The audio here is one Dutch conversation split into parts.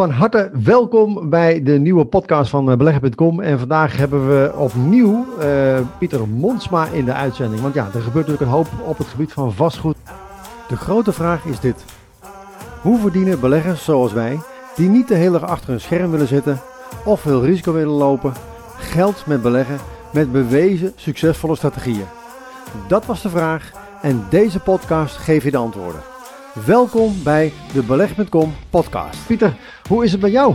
van harte welkom bij de nieuwe podcast van beleggen.com. En vandaag hebben we opnieuw uh, Pieter Monsma in de uitzending. Want ja, er gebeurt natuurlijk een hoop op het gebied van vastgoed. De grote vraag is dit. Hoe verdienen beleggers zoals wij, die niet de hele achter een scherm willen zitten of veel risico willen lopen, geld met beleggen met bewezen succesvolle strategieën? Dat was de vraag en deze podcast geeft je de antwoorden. Welkom bij de Beleg.com podcast. Pieter, hoe is het bij jou?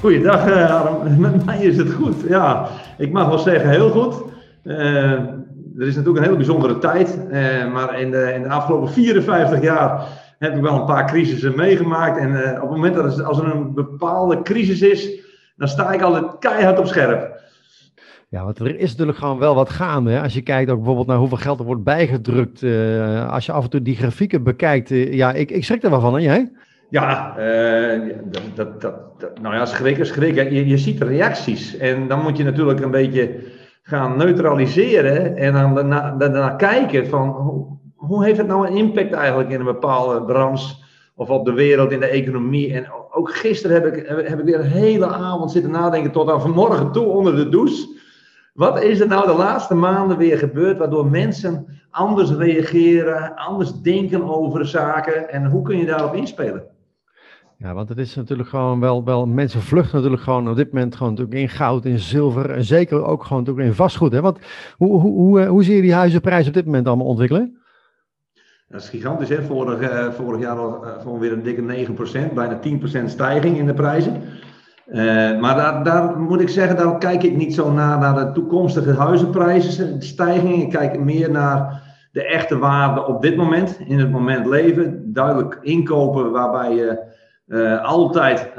Goeiedag uh, met mij is het goed. Ja, ik mag wel zeggen heel goed. Uh, er is natuurlijk een hele bijzondere tijd, uh, maar in de, in de afgelopen 54 jaar heb ik wel een paar crisissen meegemaakt. En op het moment dat er, als er een bepaalde crisis is, dan sta ik altijd keihard op scherp. Ja, want er is natuurlijk gewoon wel wat gaande. Hè? Als je kijkt ook bijvoorbeeld naar hoeveel geld er wordt bijgedrukt. Uh, als je af en toe die grafieken bekijkt. Uh, ja, ik, ik schrik er wel van, hè jij? Ja, uh, dat, dat, dat, nou ja, schrik is schrik. Je, je ziet reacties. En dan moet je natuurlijk een beetje gaan neutraliseren. En dan daarna, daarna kijken van hoe, hoe heeft het nou een impact eigenlijk in een bepaalde branche. Of op de wereld, in de economie. En ook gisteren heb ik, heb ik weer een hele avond zitten nadenken tot aan vanmorgen toe onder de douche. Wat is er nou de laatste maanden weer gebeurd waardoor mensen anders reageren, anders denken over zaken en hoe kun je daarop inspelen? Ja, want het is natuurlijk gewoon wel, wel mensen vluchten natuurlijk gewoon op dit moment gewoon natuurlijk in goud, in zilver en zeker ook gewoon natuurlijk in vastgoed. Hè? Want hoe, hoe, hoe, hoe zie je die huizenprijzen op dit moment allemaal ontwikkelen? Dat is gigantisch, hè? Vorig, uh, vorig jaar al uh, gewoon weer een dikke 9%, bijna 10% stijging in de prijzen. Uh, maar daar, daar, moet ik zeggen, daar kijk ik niet zo naar, naar de toekomstige huizenprijzen, stijging. Ik kijk meer naar de echte waarde op dit moment, in het moment leven. Duidelijk inkopen waarbij je uh, altijd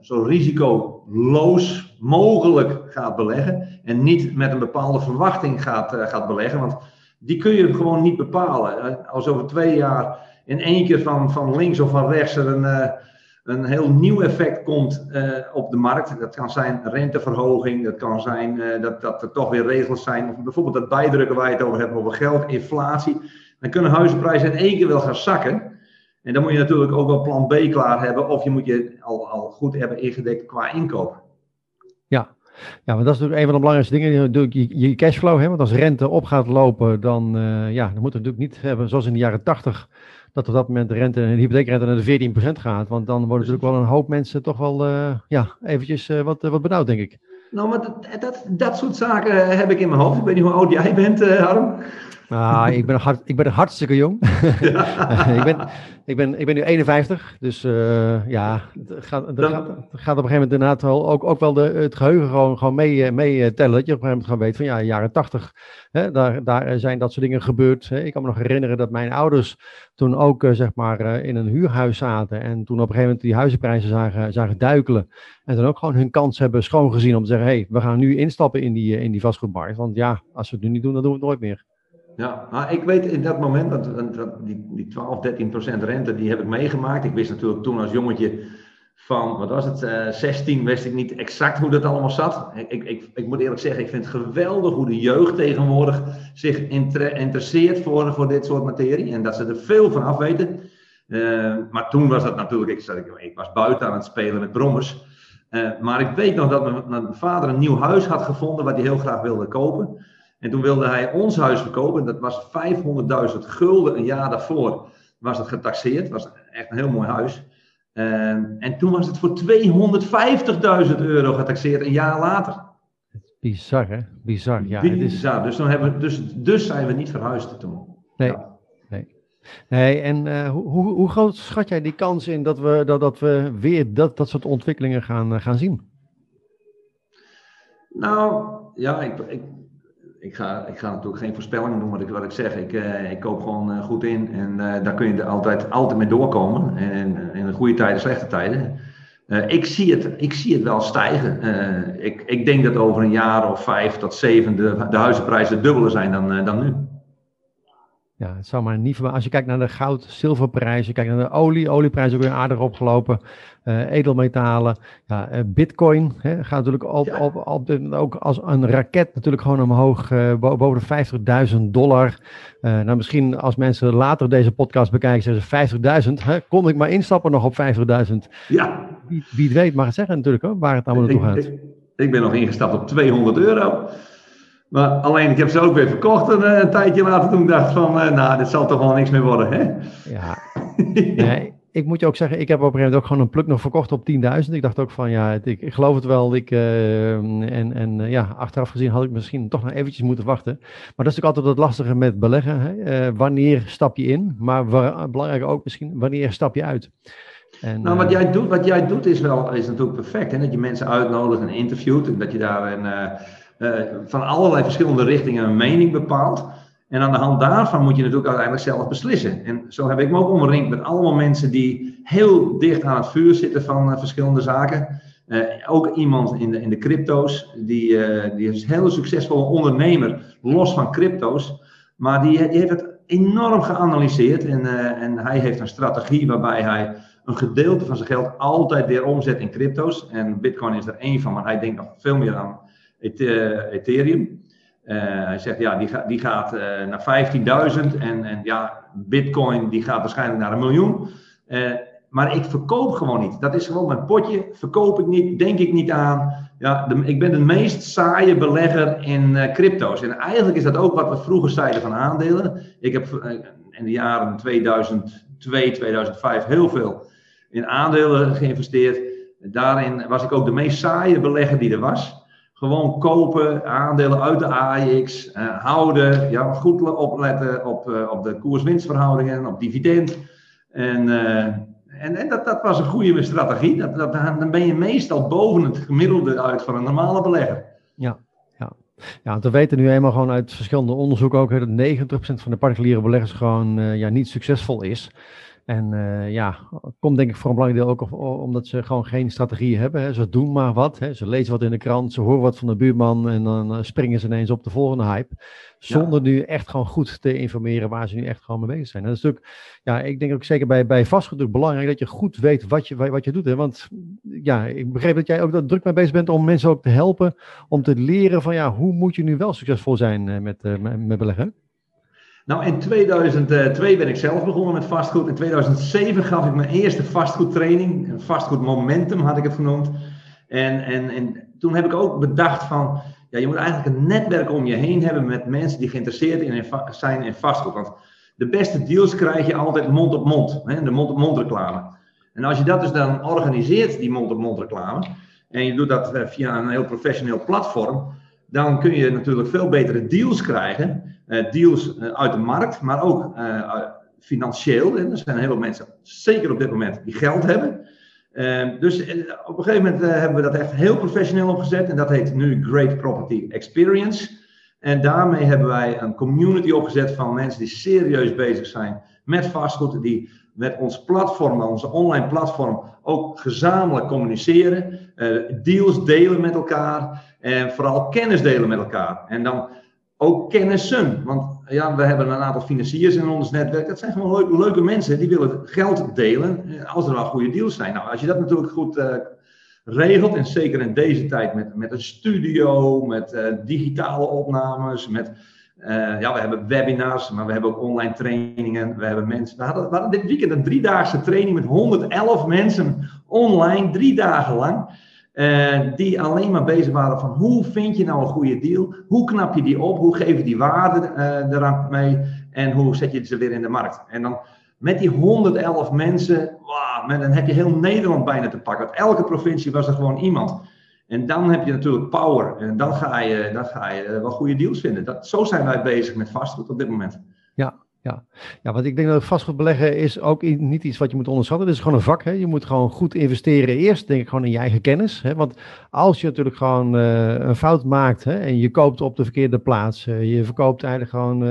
zo risicoloos mogelijk gaat beleggen. En niet met een bepaalde verwachting gaat, gaat beleggen. Want die kun je gewoon niet bepalen. Als over twee jaar in één keer van, van links of van rechts er een een heel nieuw effect komt uh, op de markt. Dat kan zijn renteverhoging, dat kan zijn uh, dat, dat er toch weer regels zijn, of bijvoorbeeld dat bijdrukken waar je het over hebt, over geld, inflatie. Dan kunnen huizenprijzen in één keer wel gaan zakken. En dan moet je natuurlijk ook wel plan B klaar hebben, of je moet je al, al goed hebben ingedekt qua inkoop. Ja, ja, maar dat is natuurlijk een van de belangrijkste dingen. Je, cashflow, hè? want als rente op gaat lopen, dan, uh, ja, dan moet het natuurlijk niet hebben zoals in de jaren 80 dat op dat moment de rente, de hypotheekrente naar de 14% gaat. Want dan worden natuurlijk wel een hoop mensen toch wel uh, ja, eventjes uh, wat, wat benauwd, denk ik. Nou, maar dat, dat, dat soort zaken heb ik in mijn hoofd. Ik weet niet hoe oud jij bent, Harm. Ah, ik ben, hard, ik ben hartstikke jong. ik, ben, ik, ben, ik ben nu 51, dus uh, ja, het gaat, het, gaat, het gaat op een gegeven moment inderdaad wel ook, ook wel de, het geheugen gewoon, gewoon mee, mee tellen. Dat je op een gegeven moment gewoon weet van ja, jaren 80, hè, daar, daar zijn dat soort dingen gebeurd. Hè. Ik kan me nog herinneren dat mijn ouders toen ook uh, zeg maar uh, in een huurhuis zaten en toen op een gegeven moment die huizenprijzen zagen, zagen duikelen. En dan ook gewoon hun kans hebben schoongezien om te zeggen, hé, hey, we gaan nu instappen in die, in die vastgoedmarkt. Want ja, als we het nu niet doen, dan doen we het nooit meer. Ja, maar ik weet in dat moment, dat, die, die 12, 13 procent rente, die heb ik meegemaakt. Ik wist natuurlijk toen als jongetje van, wat was het, uh, 16, wist ik niet exact hoe dat allemaal zat. Ik, ik, ik moet eerlijk zeggen, ik vind het geweldig hoe de jeugd tegenwoordig zich inter, interesseert voor, voor dit soort materie. En dat ze er veel van af weten. Uh, maar toen was dat natuurlijk, ik, ik, ik was buiten aan het spelen met brommers. Uh, maar ik weet nog dat mijn, mijn vader een nieuw huis had gevonden wat hij heel graag wilde kopen. En toen wilde hij ons huis verkopen. Dat was 500.000 gulden een jaar daarvoor. Was het getaxeerd. Het was echt een heel mooi huis. En, en toen was het voor 250.000 euro getaxeerd een jaar later. Bizar, hè? Bizar, ja. Bizar. Dus, dan hebben we, dus, dus zijn we niet verhuisd toen. Nee. Ja. nee. Nee, en uh, hoe, hoe groot schat jij die kans in dat we, dat, dat we weer dat, dat soort ontwikkelingen gaan, gaan zien? Nou, ja, ik, ik, ik ga, ik ga natuurlijk geen voorspellingen doen wat ik, wat ik zeg. Ik, uh, ik koop gewoon uh, goed in en uh, daar kun je er altijd, altijd mee doorkomen. En in de goede tijden, slechte tijden. ik, zie het, ik zie het wel stijgen. ik, ik denk dat over een jaar of vijf tot zeven de, huizenprijzen dubbele zijn dan, dan nu. Ja, het zou maar niet. Als je kijkt naar de goud, zilverprijzen, kijkt naar de olie, olieprijs ook weer aardig opgelopen. Uh, edelmetalen, ja, uh, bitcoin hè, gaat natuurlijk op, ja. op, ook als een raket natuurlijk gewoon omhoog, uh, boven de 50.000 dollar. nou, misschien als mensen later deze podcast bekijken, zeggen ze 50.000, kon ik maar instappen nog op 50.000. Ja. wie, wie, weet mag het zeggen natuurlijk hoor, waar het allemaal naartoe gaat. Ik, ik, ben nog ingestapt op 200 euro. Maar alleen, ik heb ze ook weer verkocht een, een tijdje later toen ik dacht van, nou, dit zal toch wel niks meer worden, hè? Ja, nee, ik moet je ook zeggen, ik heb op een gegeven moment ook gewoon een pluk nog verkocht op 10.000. Ik dacht ook van, ja, ik, ik geloof het wel. Ik, uh, en en uh, ja, achteraf gezien had ik misschien toch nog eventjes moeten wachten. Maar dat is natuurlijk altijd het lastige met beleggen. Hè? Uh, wanneer stap je in? Maar waar, belangrijk ook misschien, wanneer stap je uit? En, nou, wat jij, doet, wat jij doet is, wel, is natuurlijk perfect. Hè? Dat je mensen uitnodigt en interviewt. En dat je daar een, van allerlei verschillende richtingen een mening bepaalt. En aan de hand daarvan moet je natuurlijk uiteindelijk zelf beslissen. En zo heb ik me ook omringd met allemaal mensen die heel dicht aan het vuur zitten van uh, verschillende zaken. Uh, ook iemand in de, in de crypto's, die, die is een heel succesvolle ondernemer, los van crypto's. Maar die, die heeft het enorm geanalyseerd en, en hij heeft een strategie waarbij hij een gedeelte van zijn geld altijd weer omzet in crypto's. En Bitcoin is er één van, maar hij denkt nog veel meer aan Ethereum. Uh, hij zegt, ja, die, die gaat uh, naar 15.000 en, en ja, bitcoin die gaat waarschijnlijk naar een miljoen. Maar ik verkoop gewoon niet. Dat is gewoon mijn potje, verkoop ik niet, denk ik niet aan. Ja, ik ben de meest saaie belegger in crypto's. En eigenlijk is dat ook wat we vroeger zeiden van aandelen. Ik heb in de jaren 2002, 2005 heel veel in aandelen geïnvesteerd. Daarin was ik ook de meest saaie belegger die er was. Gewoon kopen, aandelen uit de AX, uh, houden, ja, goed opletten op, uh, op de koers-winstverhoudingen, op dividend. En, uh, en, en dat, dat was een goede strategie. Dat, dat, dan ben je meestal boven het gemiddelde uit van een normale belegger. Ja, ja. Ja, we weten nu eenmaal gewoon uit verschillende onderzoeken ook dat 90% van de particuliere beleggers gewoon ja, niet succesvol is. En uh, ja, komt denk ik voor een belangrijk deel ook omdat ze gewoon geen strategie hebben. Hè. Ze doen maar wat. Hè. Ze lezen wat in de krant, ze horen wat van de buurman en dan uh, springen ze ineens op de volgende hype. Zonder ja. nu echt gewoon goed te informeren waar ze nu echt gewoon mee bezig zijn. En dat is natuurlijk, ja, ik denk ook zeker bij, bij vastgoed belangrijk dat je goed weet wat je, wat je doet. Hè. Want ja, ik begreep dat jij ook dat druk mee bezig bent om mensen ook te helpen om te leren van ja, hoe moet je nu wel succesvol zijn met, met, met beleggen. Nou, in 2002 ben ik zelf begonnen met vastgoed. In 2007 gaf ik mijn eerste vastgoedtraining. Een vastgoed momentum had ik het genoemd. En, en, en toen heb ik ook bedacht van, ja, je moet eigenlijk een netwerk om je heen hebben met mensen die geïnteresseerd in, zijn in vastgoed. Want de beste deals krijg je altijd mond op mond, hè, de mond op mond reclame. En als je dat dus dan organiseert, die mond op mond reclame, en je doet dat eh, via een heel professioneel platform, dan kun je natuurlijk veel betere deals krijgen. Uh, deals uh, uit de markt, maar ook uh, financieel. En er zijn heel veel mensen, zeker op dit moment, die geld hebben. dus op een gegeven moment hebben we dat echt heel professioneel opgezet. En dat heet nu Great Property Experience. En daarmee hebben wij een community opgezet van mensen die serieus bezig zijn met vastgoed. Die met ons platform, onze online platform, ook gezamenlijk communiceren. deals delen met elkaar. En vooral kennis delen met elkaar. En dan ook kennissen. Want ja, we hebben een aantal financiers in ons netwerk. Dat zijn gewoon leuke, leuke mensen die willen geld delen eh, als er wel goede deals zijn. Nou, als je dat natuurlijk goed uh, regelt, en zeker in deze tijd met, met een studio, met digitale opnames, met. Uh, ja, we hebben webinars, maar we hebben ook online trainingen. We hebben mensen. We hadden, dit weekend een driedaagse training met 111 mensen online, drie dagen lang. Uh, die alleen maar bezig waren van hoe vind je nou een goede deal? Hoe knap je die op? Hoe geef je die waarde uh, eraan mee? En hoe zet je ze weer in de markt? En dan met die 111 mensen, wow, dan heb je heel Nederland bijna te pakken. Want elke provincie was er gewoon iemand. En dan heb je natuurlijk power. En dan ga je, dan ga je wel goede deals vinden. Dat, zo zijn wij bezig met vastgoed op dit moment. Ja, ja. ja, want ik denk dat vastgoed beleggen is ook niet iets wat je moet onderschatten. Het is gewoon een vak. Hè. Je moet gewoon goed investeren eerst, denk ik, gewoon in je eigen kennis. Hè. Want als je natuurlijk gewoon uh, een fout maakt hè, en je koopt op de verkeerde plaats, uh, je verkoopt eigenlijk gewoon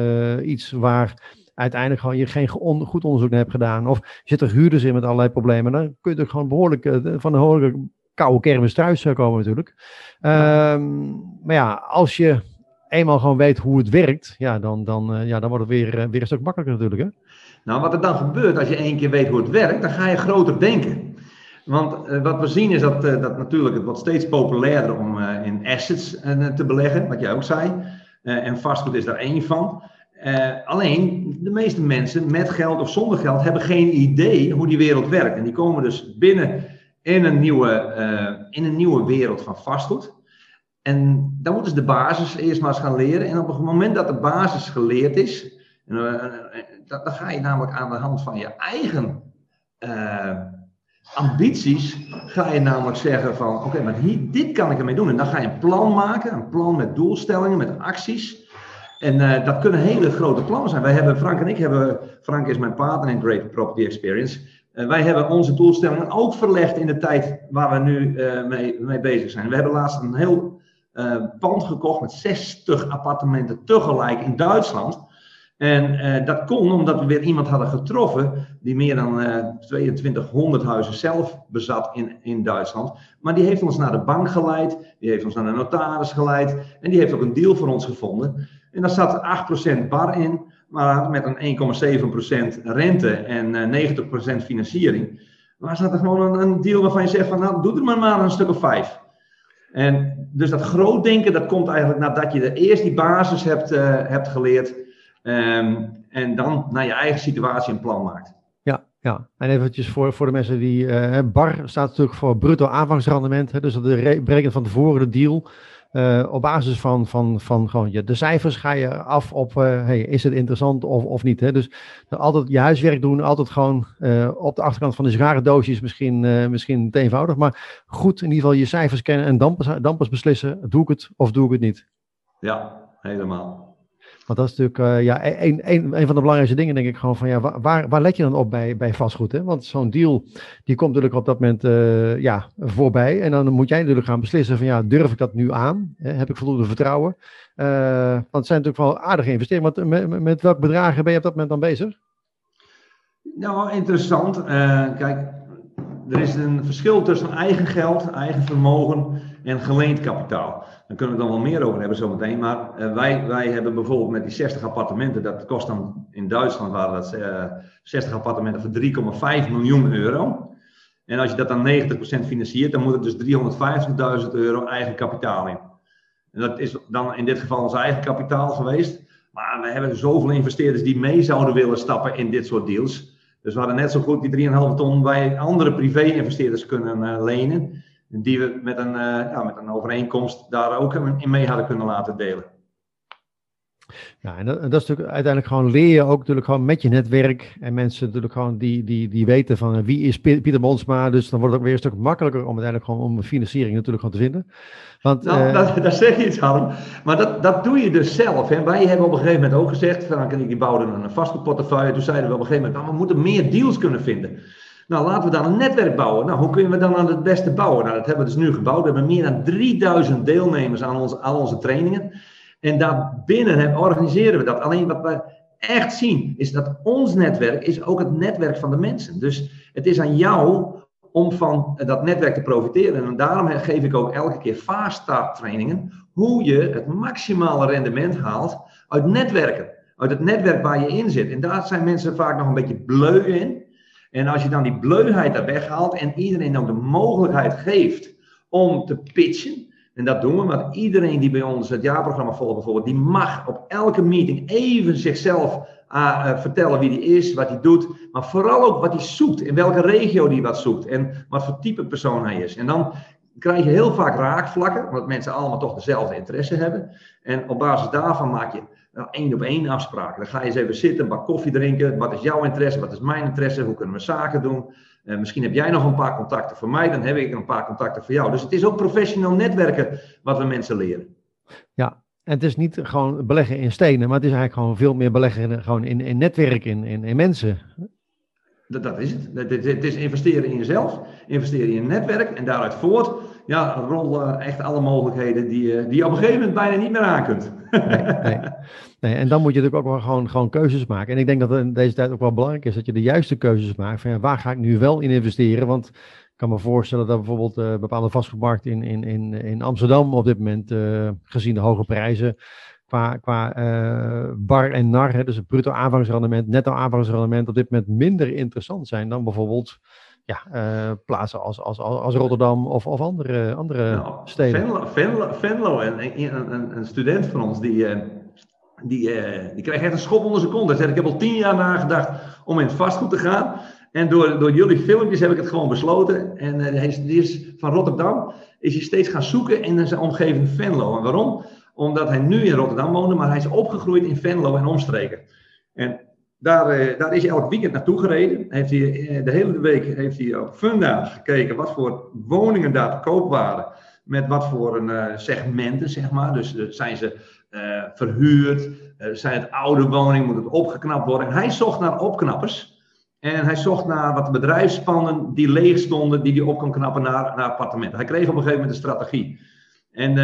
iets waar uiteindelijk gewoon je geen goed onderzoek naar hebt gedaan, of je zit er huurders in met allerlei problemen, dan kun je er gewoon behoorlijk van een behoorlijke koude kermis thuis komen natuurlijk. Um, maar ja, als je eenmaal gewoon weet hoe het werkt, ja, dan, dan, uh, ja, dan wordt het weer, uh, weer een stuk makkelijker natuurlijk. Hè? Nou, wat er dan gebeurt als je één keer weet hoe het werkt, dan ga je groter denken. Want uh, wat we zien is dat, dat natuurlijk het wordt steeds populairder om in assets te beleggen, wat jij ook zei. en vastgoed is daar één van. alleen de meeste mensen met geld of zonder geld hebben geen idee hoe die wereld werkt. En die komen dus binnen in een nieuwe, in een nieuwe wereld van vastgoed. En dan moeten ze de basis eerst maar eens gaan leren. En op het moment dat de basis geleerd is, dan ga je namelijk aan de hand van je eigen ambities ga je namelijk zeggen van oké, maar hier, dit kan ik ermee doen. En dan ga je een plan maken, een plan met doelstellingen, met acties. En dat kunnen hele grote plannen zijn. Wij hebben, Frank en ik hebben, Frank is mijn partner in Great Property Experience. Uh, wij hebben onze doelstellingen ook verlegd in de tijd waar we nu uh, mee, mee, bezig zijn. We hebben laatst een heel pand gekocht met 60 appartementen tegelijk in Duitsland. En dat kon omdat we weer iemand hadden getroffen die meer dan uh, eh, 2200 huizen zelf bezat in, in Duitsland. Maar die heeft ons naar de bank geleid, die heeft ons naar de notaris geleid en die heeft ook een deal voor ons gevonden. En daar zat 8% bar in, maar met een 1,7% rente en uh, eh, 90% financiering. Maar zat er gewoon een, deal waarvan je zegt van nou doe er maar maar een stuk of vijf. En dus dat groot denken dat komt eigenlijk nadat je eerst die basis hebt, hebt geleerd Um, en dan naar je eigen situatie een plan maakt. Ja, ja. en eventjes voor, voor de mensen die. Uh, BAR staat natuurlijk voor bruto aanvangsrendement. Hè, dus dat berekent van tevoren de deal. Uh, op basis van, van, van gewoon je, de cijfers ga je af op, uh, hey, is het interessant of, of niet. Hè? Dus altijd je huiswerk doen, altijd gewoon uh, op de achterkant van de zware doosjes misschien, misschien te eenvoudig. Maar goed in ieder geval je cijfers kennen en dan pas, dan pas beslissen, doe ik het of doe ik het niet. Ja, helemaal. Want dat is natuurlijk uh, ja, een, een, van de belangrijkste dingen, denk ik gewoon van ja, waar, waar let je dan op bij, bij vastgoed? Hè? Want zo'n deal, die komt natuurlijk op dat moment uh, ja, voorbij. En dan moet jij natuurlijk gaan beslissen van ja, durf ik dat nu aan? Hè? Heb ik voldoende vertrouwen? Uh, want het zijn natuurlijk wel aardige investeringen. Want met, met welke bedragen ben je op dat moment dan bezig? Nou, interessant. kijk, er is een verschil tussen eigen geld, eigen vermogen en geleend kapitaal. Daar kunnen we dan wel meer over hebben zometeen. Maar uh, wij, wij hebben bijvoorbeeld met die 60 appartementen, dat kost dan in Duitsland waren dat uh, eh, 60 appartementen voor 3,5 miljoen euro. En als je dat dan 90% financiert, dan moet het dus 350.000 euro eigen kapitaal in. En dat is dan in dit geval ons eigen kapitaal geweest. Maar we hebben zoveel investeerders die mee zouden willen stappen in dit soort deals. Dus we hadden net zo goed die 3,5 ton bij andere privé-investeerders kunnen uh, lenen. Die we met een, ja, met een overeenkomst daar ook in mee hadden kunnen laten delen. Ja, en dat, dat, is natuurlijk uiteindelijk gewoon leer je ook natuurlijk gewoon met je netwerk. En mensen natuurlijk gewoon die, die, die weten van wie is Pieter Bonsma. Dus dan wordt het ook weer een stuk makkelijker om uiteindelijk gewoon om financiering natuurlijk gewoon te vinden. Want, nou, uh, daar zeg je iets, Harm. Maar dat, dat doe je dus zelf. Hè. Wij hebben op een gegeven moment ook gezegd, Frank en ik die bouwden een vastgoedportefeuille. Toen zeiden we op een gegeven moment, nou, we moeten meer deals kunnen vinden. Nou, laten we dan een netwerk bouwen. Nou, hoe kunnen we dan aan het beste bouwen? Nou, dat hebben we dus nu gebouwd. We hebben meer dan 3000 deelnemers aan, onze trainingen. En daarbinnen organiseren we dat. Alleen wat we echt zien, is dat ons netwerk is ook het netwerk van de mensen. Dus het is aan jou om van dat netwerk te profiteren. En daarom geef ik ook elke keer fast trainingen. Hoe je het maximale rendement haalt uit netwerken. Uit het netwerk waar je in zit. En daar zijn mensen vaak nog een beetje bleu in. En als je dan die bleuheid daar weghaalt en iedereen dan de mogelijkheid geeft om te pitchen. En dat doen we, want iedereen die bij ons het jaarprogramma volgt bijvoorbeeld, die mag op elke meeting even zichzelf uh, vertellen wie die is, wat hij doet, maar vooral ook wat hij zoekt, in welke regio die wat zoekt en wat voor type persoon hij is. En dan krijg je heel vaak raakvlakken, omdat mensen allemaal toch dezelfde interesse hebben. En op basis daarvan maak je nou, één op één afspraken. Dan ga je eens even zitten, een bak koffie drinken. Wat is jouw interesse? Wat is mijn interesse? Hoe kunnen we zaken doen? Uh, misschien heb jij nog een paar contacten voor mij, dan heb ik een paar contacten voor jou. Dus het is ook professioneel netwerken wat we mensen leren. Ja, en het is niet gewoon beleggen in stenen, maar het is eigenlijk gewoon veel meer beleggen in, gewoon in, in netwerk, in, in, in mensen. Dat, dat is het. Het, het. is investeren in jezelf, investeren in je netwerk en daaruit voort ja, rollen echt alle mogelijkheden die, die je op een gegeven moment bijna niet meer aan kunt. Nee, nee. en dan moet je natuurlijk ook wel gewoon, gewoon keuzes maken. En ik denk dat het in deze tijd ook wel belangrijk is dat je de juiste keuzes maakt. Waar ga ik nu wel in investeren? Want ik kan me voorstellen dat bijvoorbeeld uh, bepaalde vastgoedmarkt in, in, in, in Amsterdam op dit moment, uh, gezien de hoge prijzen, qua, qua uh, bar en nar, dus het bruto aanvangsrendement, netto aanvangsrendement, op dit moment minder interessant zijn dan bijvoorbeeld ja, uh, plaatsen als, als, als Rotterdam of, of andere, andere nou, steden. Venlo, Venlo, Venlo en een, een, een, student van ons, die, uh, die, uh, die kreeg echt een schop onder zijn kont. Hij zei, ik heb al tien jaar nagedacht om in het vastgoed te gaan. En door, door jullie filmpjes heb ik het gewoon besloten. En hij is, die is van Rotterdam is hij steeds gaan zoeken in zijn omgeving Venlo. En waarom? Omdat hij nu in Rotterdam woonde, maar hij is opgegroeid in Venlo en omstreken. En daar, uh, daar is hij elk weekend naartoe gereden. Heeft hij, uh, de hele week heeft hij op Funda gekeken wat voor woningen daar te koop waren. Met wat voor een, segmenten, zeg maar. Dus zijn ze verhuurd? zijn het oude woningen? Moet het opgeknapt worden? En hij zocht naar opknappers. En hij zocht naar wat bedrijfspanden die leeg stonden, die hij op kon knappen naar, naar appartementen. Hij kreeg op een gegeven moment een strategie. En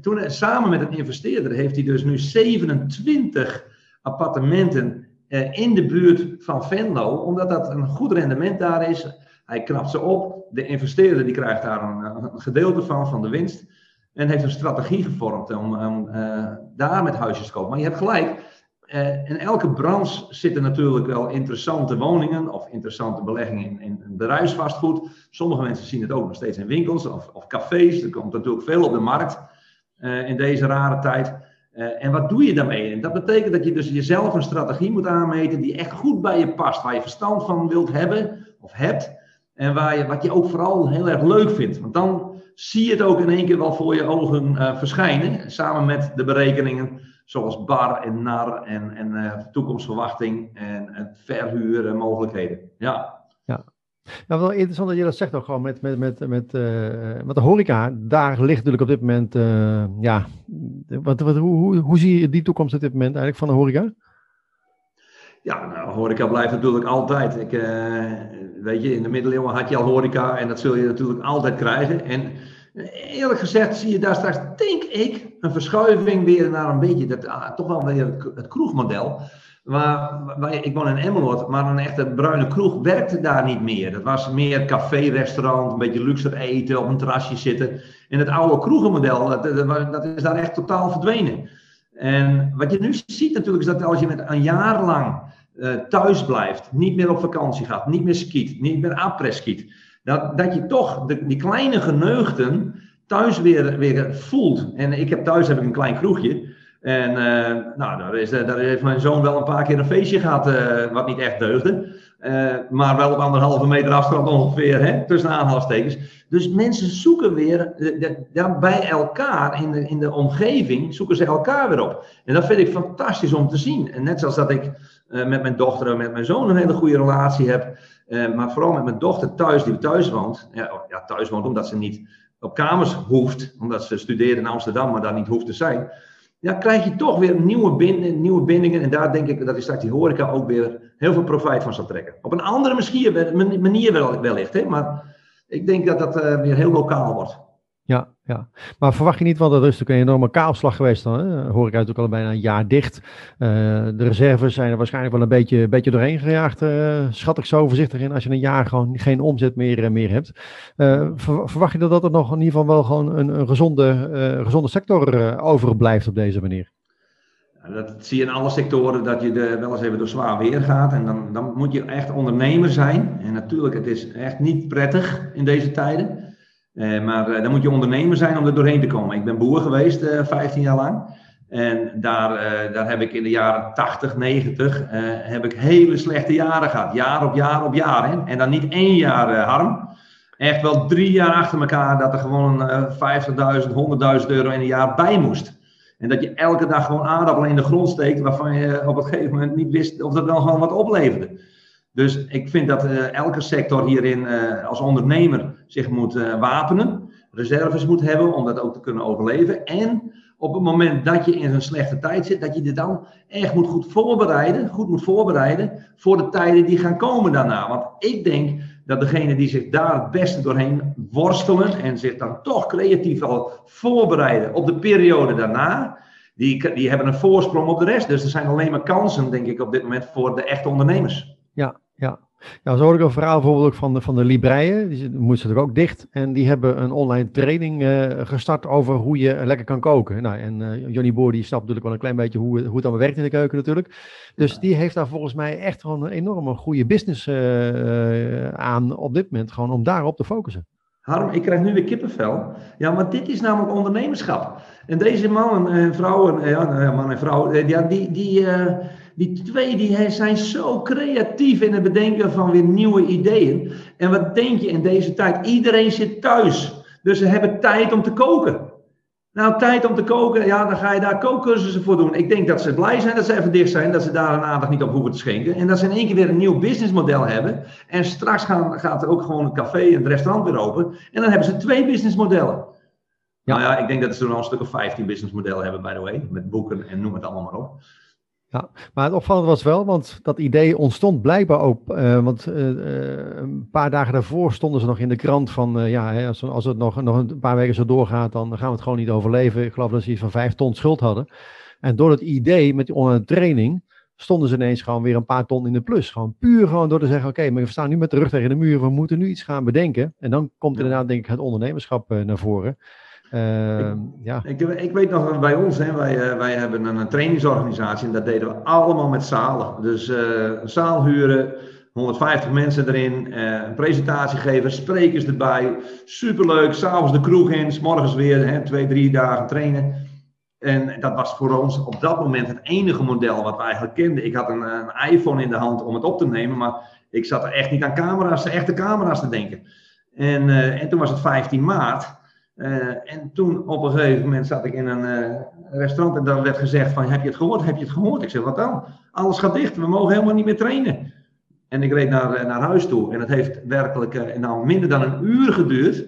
toen, samen met een investeerder, heeft hij dus nu 27 appartementen in de buurt van Venlo, omdat dat een goed rendement daar is. Hij knapt ze op. De investeerder die krijgt daar een, een gedeelte van, van de winst. En heeft een strategie gevormd om, om uh, daar met huisjes te kopen. Maar je hebt gelijk, in elke branche zitten natuurlijk wel interessante woningen of interessante beleggingen in, in, bedrijfsvastgoed. Sommige mensen zien het ook nog steeds in winkels of, of cafés. Er komt natuurlijk veel op de markt in deze rare tijd. Uh, en wat doe je daarmee? En dat betekent dat je dus jezelf een strategie moet aanmeten die echt goed bij je past. Waar je verstand van wilt hebben of hebt. En waar je, wat je ook vooral heel erg leuk vindt. Want dan zie je het ook in één keer wel voor je ogen verschijnen. Samen met de berekeningen zoals bar en nar en, en uh, toekomstverwachting en, en verhuren mogelijkheden. Ja. Ja. Nou, wel interessant dat je dat zegt ook gewoon met, met, met, met, uh, met de horeca. Daar ligt natuurlijk op dit moment, uh, ja, wat, wat, hoe, hoe, hoe zie je die toekomst op dit moment eigenlijk van de horeca? Ja, nou, horeca blijft natuurlijk altijd. Ik, weet je, in de middeleeuwen had je al horeca en dat zul je natuurlijk altijd krijgen. En Eerlijk gezegd zie je daar straks, denk ik, een verschuiving weer naar een beetje, dat, ah, toch wel weer het kroegmodel. Waar, waar, ik woon in Emmeloord, maar een echte bruine kroeg werkte daar niet meer. Dat was meer café, restaurant, een beetje luxe eten, op een terrasje zitten. En het oude kroegenmodel, dat, dat, is daar echt totaal verdwenen. En wat je nu ziet natuurlijk, is dat als je met een jaar lang uh, thuis blijft, niet meer op vakantie gaat, niet meer skiet, niet meer après skiet dat, dat je toch de, die kleine geneugten thuis weer, weer voelt. En ik heb thuis heb ik een klein kroegje. En uh, nou, daar, is, daar heeft mijn zoon wel een paar keer een feestje gehad, uh, wat niet echt deugde. Maar wel op anderhalve meter afstand ongeveer, hè, tussen aanhalingstekens. Dus mensen zoeken weer bij elkaar in de, in de omgeving, zoeken ze elkaar weer op. En dat vind ik fantastisch om te zien. En net zoals dat ik met mijn dochter en met mijn zoon een hele goede relatie heb. Maar vooral met mijn dochter thuis, die thuis woont. Ja, oh, ja, thuis woont omdat ze niet op kamers hoeft. Omdat ze studeert in Amsterdam, maar daar niet hoeft te zijn. Ja, krijg je toch weer nieuwe, bind, nieuwe bindingen. En daar denk ik dat straks die horeca ook weer heel veel profijt van zal trekken. Op een andere manier wellicht. Hè? Maar ik denk dat dat uh, weer heel lokaal wordt. Ja, ja. Maar verwacht je niet, want dat is natuurlijk een enorme kaalslag geweest dan. Hè? Hoor ik natuurlijk al bijna een jaar dicht. Uh, de reserves zijn er waarschijnlijk wel een beetje, beetje doorheen gejaagd. Uh, schat ik zo voorzichtig in als je een jaar gewoon geen omzet meer, meer hebt. Ver, verwacht je dat, dat er nog in ieder geval wel gewoon een, een gezonde, gezonde sector overblijft op deze manier? Dat zie je in alle sectoren, dat je er wel eens even door zwaar weer gaat. En dan, dan moet je echt ondernemer zijn. En natuurlijk, het is echt niet prettig in deze tijden. Uh, maar uh, dan moet je ondernemer zijn om er doorheen te komen. Ik ben boer geweest uh, eh, 15 jaar lang. En daar, daar heb ik in de jaren 80, 90 heb ik hele slechte jaren gehad. Jaar op jaar op jaar. Hè? En dan niet één jaar harm. Echt wel drie jaar achter elkaar dat er gewoon 50.000, 100.000 euro in een jaar bij moest. En dat je elke dag gewoon aardappelen in de grond steekt waarvan je op een gegeven moment niet wist of dat wel gewoon wat opleverde. Dus ik vind dat uh, elke sector hierin uh, als ondernemer zich moet uh, wapenen, reserves moet hebben om dat ook te kunnen overleven. En op het moment dat je in een slechte tijd zit, dat je je dan echt moet goed voorbereiden, goed moet voorbereiden voor de tijden die gaan komen daarna. Want ik denk dat degene die zich daar het beste doorheen worstelen en zich dan toch creatief al voorbereiden op de periode daarna, die, die hebben een voorsprong op de rest. Dus er zijn alleen maar kansen, denk ik, op dit moment voor de echte ondernemers. Ja, ja. Ja, zo hoor ik een verhaal bijvoorbeeld ook van de, van de Libreien. Die moesten er ook dicht. En die hebben een online training uh, gestart over hoe je lekker kan koken. Nou, en uh, Johnny Boer die snapt natuurlijk wel een klein beetje hoe, hoe het allemaal werkt in de keuken natuurlijk. Dus die heeft daar volgens mij echt gewoon een enorme goede business uh, aan op dit moment. Gewoon om daarop te focussen. Harm, ik krijg nu weer kippenvel. Ja, maar dit is namelijk ondernemerschap. En deze mannen en vrouwen, ja, man en vrouw, ja, die... die Die twee die zijn zo creatief in het bedenken van weer nieuwe ideeën. En wat denk je in deze tijd? Iedereen zit thuis. Dus ze hebben tijd om te koken. Nou, tijd om te koken, ja, dan ga je daar kookcursussen voor doen. Ik denk dat ze blij zijn dat ze even dicht zijn, dat ze daar een aandacht niet op hoeven te schenken. En dat ze in één keer weer een nieuw businessmodel hebben. En straks gaan, gaat er ook gewoon een café en het restaurant weer open. En dan hebben ze twee businessmodellen. Ja. Nou ja, ik denk dat ze er al een stuk of 15 businessmodellen hebben, by the way. Met boeken en noem het allemaal maar op. Ja, maar het opvallende was wel, want dat idee ontstond blijkbaar ook. Uh, want uh, een paar dagen daarvoor stonden ze nog in de krant van, uh, ja, hè, als, als, het nog, nog een paar weken zo doorgaat, dan gaan we het gewoon niet overleven. Ik geloof dat ze iets van vijf ton schuld hadden. En door het idee met die online training stonden ze ineens gewoon weer een paar ton in de plus. Gewoon puur gewoon door te zeggen, oké, maar we staan nu met de rug tegen de muur, we moeten nu iets gaan bedenken. En dan komt inderdaad denk ik het ondernemerschap naar voren. Uh, ik, ja. Ik, ik, weet nog bij ons, hè, wij, uh, wij hebben een, een, trainingsorganisatie en dat deden we allemaal met zalen. Dus uh, een zaal huren, 150 mensen erin, eh, een presentatie geven, sprekers erbij. Superleuk, s'avonds de kroeg in, s morgens weer hè, twee, drie dagen trainen. En dat was voor ons op dat moment het enige model wat we eigenlijk kenden. Ik had een, een iPhone in de hand om het op te nemen, maar ik zat er echt niet aan camera's, echte camera's te denken. En, en toen was het 15 maart. Uh, en toen op een gegeven moment zat ik in een uh, restaurant en dan werd gezegd van heb je het gehoord, heb je het gehoord? Ik zeg wat dan? Alles gaat dicht, we mogen helemaal niet meer trainen. En ik reed naar, eh, naar huis toe en het heeft werkelijk nou, minder dan een uur geduurd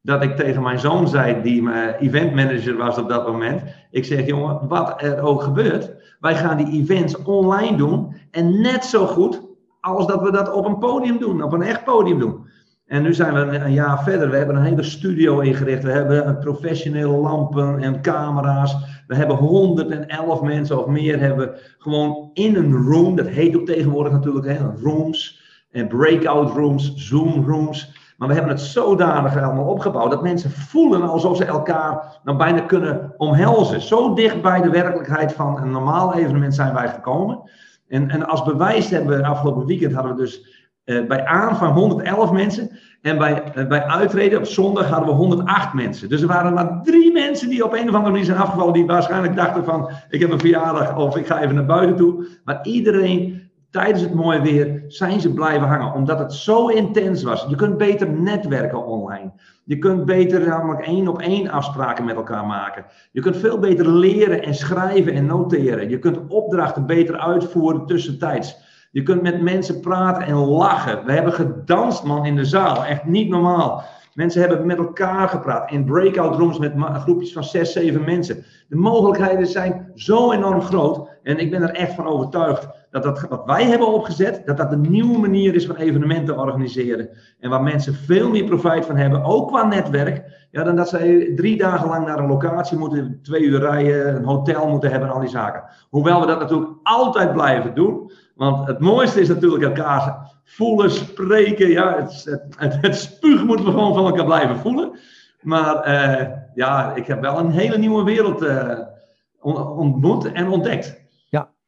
dat ik tegen mijn zoon zei, die mijn eventmanager was op dat moment. Ik zeg jongen, wat er ook gebeurt, wij gaan die events online doen en net zo goed als dat we dat op een podium doen, op een echt podium doen. En nu zijn we een, jaar verder. We hebben een hele studio ingericht. We hebben professionele lampen en camera's. We hebben 111 mensen of meer hebben gewoon in een room. Dat heet ook tegenwoordig natuurlijk hè, rooms en breakout rooms, Zoom rooms. Maar we hebben het zodanig allemaal opgebouwd dat mensen voelen alsof ze elkaar nou bijna kunnen omhelzen. Zo dicht bij de werkelijkheid van een normaal evenement zijn wij gekomen. En, en als bewijs hebben we afgelopen weekend hadden we dus uh, bij aanvang 111 mensen. En bij, uh, bij uitreden op zondag hadden we 108 mensen. Dus er waren maar drie mensen die op een of andere manier zijn afgevallen. Die waarschijnlijk dachten van, ik heb een verjaardag of ik ga even naar buiten toe. Maar iedereen, tijdens het mooie weer, zijn ze blijven hangen. Omdat het zo intens was. Je kunt beter netwerken online. Je kunt beter namelijk één op één afspraken met elkaar maken. Je kunt veel beter leren en schrijven en noteren. Je kunt opdrachten beter uitvoeren tussentijds. Je kunt met mensen praten en lachen. We hebben gedanst, man, in de zaal. Echt niet normaal. Mensen hebben met elkaar gepraat in breakout rooms met groepjes van zes, zeven mensen. De mogelijkheden zijn zo enorm groot. En ik ben er echt van overtuigd dat dat wat wij hebben opgezet, dat dat een nieuwe manier is van evenementen organiseren. En waar mensen veel meer profijt van hebben, ook qua netwerk. Ja, dan dat ze drie dagen lang naar een locatie moeten, twee uur rijden, een hotel moeten hebben en al die zaken. Hoewel we dat natuurlijk altijd blijven doen. Want het mooiste is natuurlijk elkaar voelen, spreken. Ja, het, het, spuug moeten we gewoon van elkaar blijven voelen. Maar uh, ja, ik heb wel een hele nieuwe wereld uh, ontmoet en ontdekt.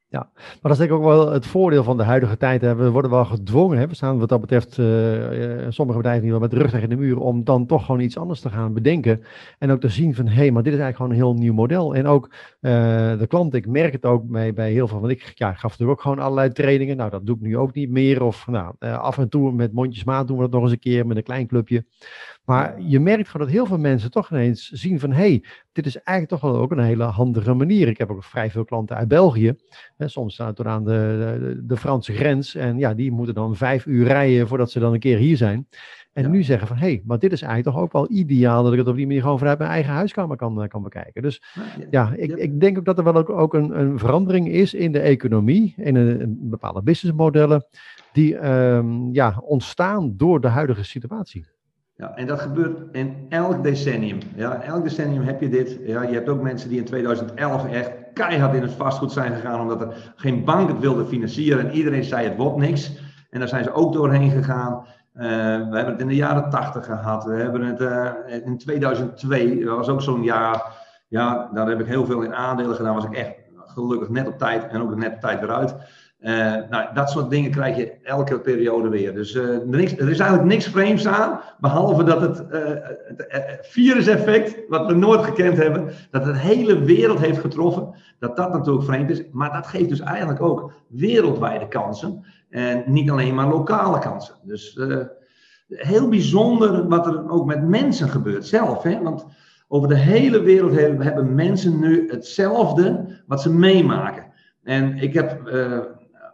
Ja, maar dat is denk ik ook wel het voordeel van de huidige tijd. We worden wel gedwongen, hè? we staan wat dat betreft, uh, sommige bedrijven niet wel met rug tegen de muur, om dan toch gewoon iets anders te gaan bedenken. En ook te zien van, hé, hey, maar dit is eigenlijk gewoon een heel nieuw model. En ook uh, de klant, ik merk het ook bij, bij heel veel, want ik ja, gaf natuurlijk ook gewoon allerlei trainingen. Nou, dat doe ik nu ook niet meer. Of nou, af en toe met mondjesmaat doen we dat nog eens een keer met een klein clubje. Maar je merkt gewoon dat heel veel mensen toch ineens zien van, hé, hey, dit is eigenlijk toch wel ook een hele handige manier. Ik heb ook vrij veel klanten uit België. Hè, soms staan het aan de, de, de, Franse grens en ja, die moeten dan vijf uur rijden voordat ze dan een keer hier zijn. En nu zeggen van, hé, hey, maar dit is eigenlijk toch ook wel ideaal dat ik het op die manier gewoon vanuit mijn eigen huiskamer kan, eh, kan bekijken. Dus ja, ik, ik denk ook dat er wel ook, ook een, een verandering is in de economie, in een, een bepaalde businessmodellen, die um, ja, ontstaan door de huidige situatie. Ja, en dat gebeurt in elk decennium. Ja, elk decennium heb je dit. Ja, je hebt ook mensen die in 2011 echt keihard in het vastgoed zijn gegaan, omdat er geen bank het wilde financieren en iedereen zei het wordt niks. En daar zijn ze ook doorheen gegaan. Uh, we hebben het in de jaren 80 gehad. We hebben het uh, in 2002, dat was ook zo'n jaar. Ja, daar heb ik heel veel in aandelen gedaan. Was ik echt gelukkig net op tijd en ook net op tijd eruit. Nou, dat soort dingen krijg je elke periode weer. Dus er, niks, er, is eigenlijk niks vreemds aan, behalve dat het, het viruseffect, wat we nooit gekend hebben, dat het hele wereld heeft getroffen, dat dat natuurlijk vreemd is. Maar dat geeft dus eigenlijk ook wereldwijde kansen en niet alleen maar lokale kansen. Dus heel bijzonder wat er ook met mensen gebeurt zelf. Hè? Want over de hele wereld hebben, mensen nu hetzelfde wat ze meemaken. En ik heb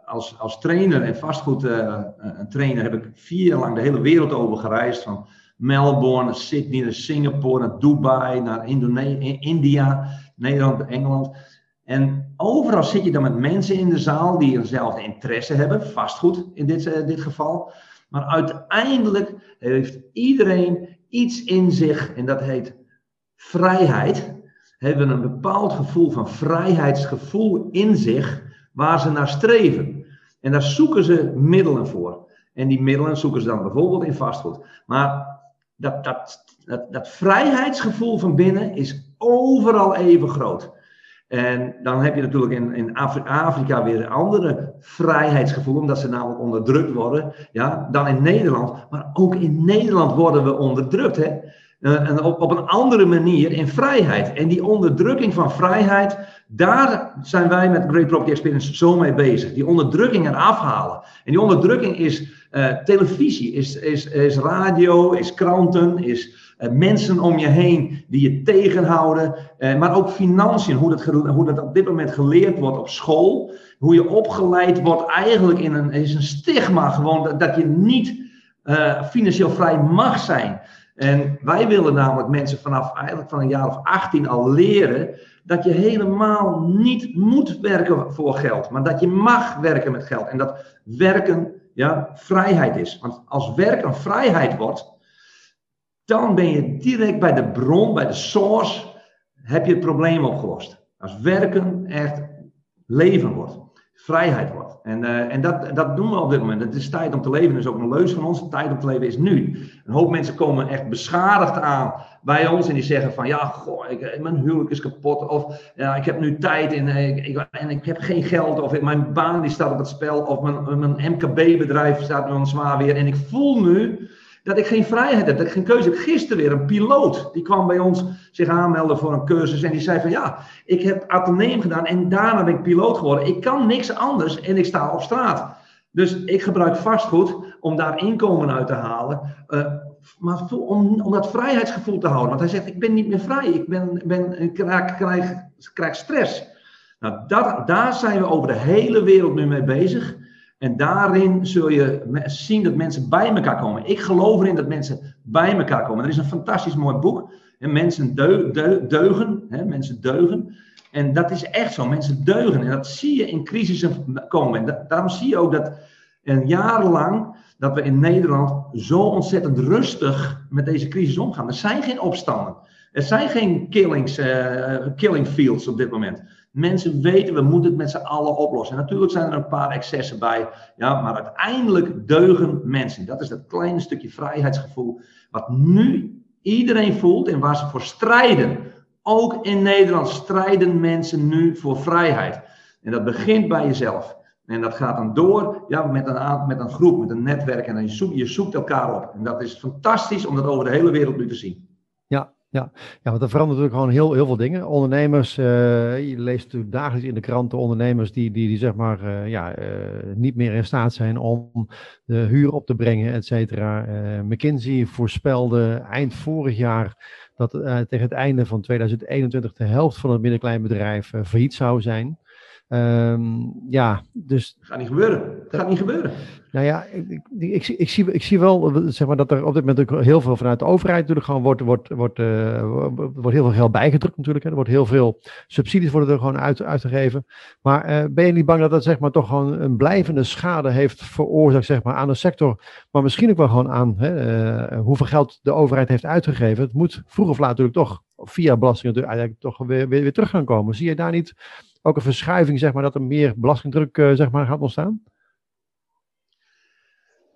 als, als trainer en vastgoed uh, een trainer heb ik vier jaar lang de hele wereld over gereisd. Van Melbourne Sydney naar Singapore naar Dubai naar Indonesië, India, Nederland, Engeland. En overal zit je dan met mensen in de zaal die eenzelfde interesse hebben, vastgoed in dit, uh, dit geval. Maar uiteindelijk heeft iedereen iets in zich en dat heet vrijheid. Hebben een bepaald gevoel van vrijheidsgevoel in zich waar ze naar streven. En daar zoeken ze middelen voor. En die middelen zoeken ze dan bijvoorbeeld in vastgoed. Maar dat, dat, dat, dat vrijheidsgevoel van binnen is overal even groot. En dan heb je natuurlijk in, in Afrika weer een andere vrijheidsgevoel, omdat ze namelijk onderdrukt worden, ja, dan in Nederland. Maar ook in Nederland worden we onderdrukt, hè. Eh, en op, op een andere manier in vrijheid. En die onderdrukking van vrijheid, daar zijn wij met Great Property Experience zo mee bezig. Die onderdrukking eraf halen. En die onderdrukking is uh, televisie, is, is, is radio, is kranten, is uh, mensen om je heen die je tegenhouden. Maar ook financiën, hoe dat, hoe dat op dit moment geleerd wordt op school. Hoe je opgeleid wordt eigenlijk in een, is een stigma gewoon dat, dat je niet financieel vrij mag zijn. En wij willen namelijk mensen vanaf eigenlijk van een jaar of 18 al leren dat je helemaal niet moet werken voor geld, maar dat je mag werken met geld. En dat werken ja, vrijheid is. Want als werk een vrijheid wordt, dan ben je direct bij de bron, bij de source, heb je het probleem opgelost. Als werken echt leven wordt, vrijheid wordt. En, uh, en dat, dat doen we op dit moment. Het is tijd om te leven, dat is ook een leus van ons. Tijd om te leven is nu. Een hoop mensen komen echt beschadigd aan bij ons en die zeggen van ja, goh, ik, mijn huwelijk is kapot. Of ja, ik heb nu tijd en ik, en ik heb geen geld. Of mijn baan die staat op het spel. Of mijn, mijn MKB-bedrijf staat nu zwaar weer. En ik voel nu dat ik geen vrijheid heb, dat ik geen keuze heb. Gisteren weer een piloot, die kwam bij ons zich aanmelden voor een cursus en die zei van ja, ik heb ateneem gedaan en daarna ben ik piloot geworden. Ik kan niks anders en ik sta op straat. Dus ik gebruik vastgoed om daar inkomen uit te halen. Uh, maar om, om dat vrijheidsgevoel te houden. Want hij zegt, ik ben niet meer vrij. Ik, ben, ben, ik krijg, krijg, krijg stress. Nou, dat, daar zijn we over de hele wereld nu mee bezig. En daarin zul je zien dat mensen bij elkaar komen. Ik geloof erin dat mensen bij elkaar komen. Er is een fantastisch mooi boek. En mensen deugen. Hè, mensen deugen. En dat is echt zo. Mensen deugen. En dat zie je in crisissen komen. En daarom zie je ook dat en jarenlang dat we in Nederland zo ontzettend rustig met deze crisis omgaan. Er zijn geen opstanden. Er zijn geen killings, uh, killing fields op dit moment. Mensen weten, we moeten het met z'n allen oplossen. En natuurlijk zijn er een paar excessen bij. Ja, maar uiteindelijk deugen mensen. Dat is dat kleine stukje vrijheidsgevoel. Wat nu iedereen voelt en waar ze voor strijden. Ook in Nederland strijden mensen nu voor vrijheid. En dat begint bij jezelf. En dat gaat dan door ja, met, een, met een groep, met een netwerk. En je, zoekt, je zoekt elkaar op. En dat is fantastisch om dat over de hele wereld nu te zien. Ja, ja. ja, want er verandert natuurlijk gewoon heel, heel veel dingen. Ondernemers, uh, je leest natuurlijk dagelijks in de kranten ondernemers die, die, die zeg maar uh, ja, uh, niet meer in staat zijn om de huur op te brengen, et cetera. McKinsey voorspelde eind vorig jaar dat tegen het einde van 2021 de helft van het middenklein bedrijf failliet zou zijn. Um, ja, dus. Gaat niet gebeuren. Dat gaat niet gebeuren. Nou ja, ik, ik, ik, zie, ik zie wel zeg maar, dat er op dit moment ook heel veel vanuit de overheid natuurlijk gewoon wordt, wordt, wordt, uh, wordt heel veel geld bijgedrukt natuurlijk. Hè. Er wordt heel veel subsidies worden er gewoon uit, uitgegeven. Maar uh, ben je niet bang dat dat zeg maar toch gewoon een blijvende schade heeft veroorzaakt zeg maar, aan de sector. Maar misschien ook wel gewoon aan hè, uh, hoeveel geld de overheid heeft uitgegeven. Het moet vroeg of laat natuurlijk toch via belastingen toch weer, weer, weer terug gaan komen. Zie je daar niet ook een verschuiving, zeg maar, dat er meer belastingdruk uh, zeg maar, gaat ontstaan?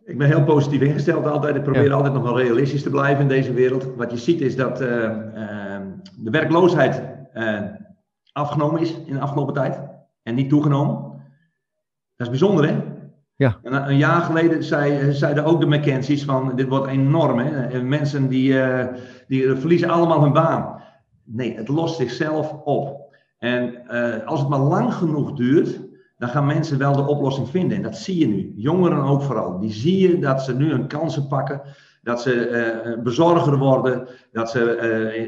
Ik ben heel positief ingesteld altijd. Ik probeer altijd nog wel realistisch te blijven in deze wereld. Wat je ziet is dat uh, uh, de werkloosheid afgenomen is in de afgelopen tijd en niet toegenomen. Dat is bijzonder, hè? Ja. En een jaar geleden zei, zeiden ook de McKenzie's van dit wordt enorm. Hè? En mensen die, die verliezen allemaal hun baan. Nee, het lost zichzelf op. En uh, als het maar lang genoeg duurt, dan gaan mensen wel de oplossing vinden. En dat zie je nu. Jongeren ook vooral. Die zie je dat ze nu hun kansen pakken. Dat ze uh, bezorger worden. Dat ze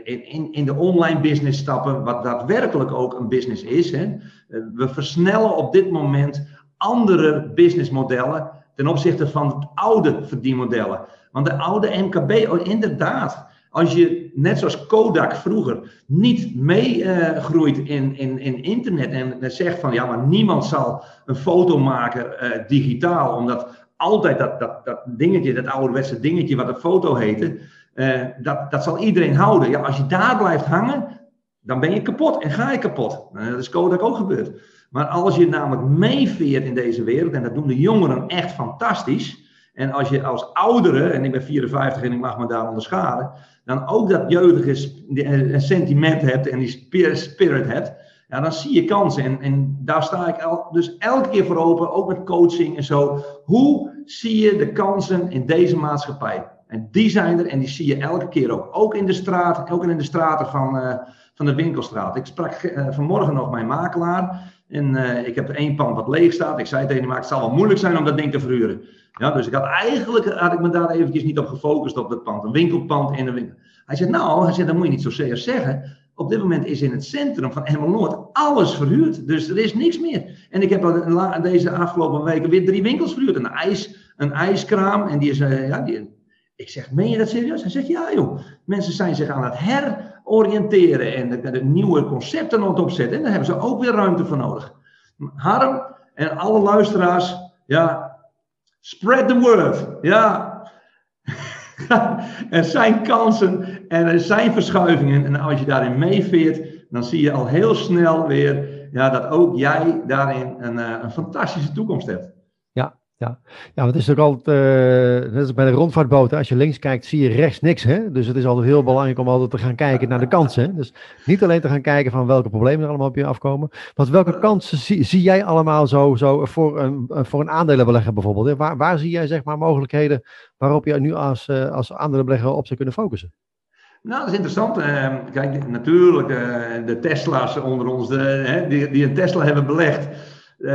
uh, in, in de online business stappen. Wat daadwerkelijk ook een business is. Hè. we versnellen op dit moment andere businessmodellen ten opzichte van het oude verdienmodellen. Want de oude MKB, oh, inderdaad, als je net zoals Kodak vroeger niet meegroeit uh, in, in, in internet en zegt van ja, maar niemand zal een foto maken uh, digitaal, omdat altijd dat, dat, dat dingetje, dat ouderwetse dingetje wat een foto heette, uh, dat, dat zal iedereen houden. Ja, als je daar blijft hangen, dan ben je kapot en ga je kapot. dat is Kodak ook gebeurd. Maar als je namelijk meeveert in deze wereld, en dat doen de jongeren echt fantastisch. En als je als oudere, en ik ben 54 en ik mag me daar onderschaden, dan ook dat jeugdige sentiment hebt en die spirit hebt, ja, dan zie je kansen. En, en daar sta ik el, dus elke keer voor open, ook met coaching en zo. Hoe zie je de kansen in deze maatschappij? En die zijn er en die zie je elke keer ook. Ook in de straat, ook in de straten van, uh, van de winkelstraat. Ik sprak vanmorgen nog mijn makelaar. En uh, ik heb er één pand wat leeg staat. Ik zei tegen hem, het zal wel moeilijk zijn om dat ding te verhuren. Ja, dus ik had eigenlijk had ik me daar eventjes niet op gefocust op dat pand. Een winkelpand in een winkel. Hij zei, nou, hij zei, dat moet je niet zo zeer zeggen. Op dit moment is in het centrum van Emmeloord alles verhuurd. Dus er is niks meer. En ik heb deze afgelopen weken weer drie winkels verhuurd. Een, ijs, een ijskraam. En die is, uh, ja, die, ik zeg, meen je dat serieus? Hij zegt, ja joh. Mensen zijn zich aan het heroriënteren en de, nieuwe concepten aan het opzetten. En daar hebben ze ook weer ruimte voor nodig. Harm en alle luisteraars, ja, spread the word. Ja, er zijn kansen en er zijn verschuivingen. En als je daarin meeveert, dan zie je al heel snel weer ja, dat ook jij daarin een, een fantastische toekomst hebt. Ja, ja het is ook altijd, uh, net als bij de rondvaartboten, als je links kijkt zie je rechts niks. Hè? Dus het is altijd heel belangrijk om altijd te gaan kijken naar de kansen. Dus niet alleen te gaan kijken van welke problemen er allemaal op je afkomen. Want welke kansen zie, jij allemaal zo, zo voor, een, voor een aandelenbelegger bijvoorbeeld? Hè? Waar, waar zie jij zeg maar mogelijkheden waarop je nu als, uh, als aandelenbelegger op zou kunnen focussen? Nou, dat is interessant. Uh, kijk, natuurlijk, de Tesla's onder ons, die, die een Tesla hebben belegd. Uh,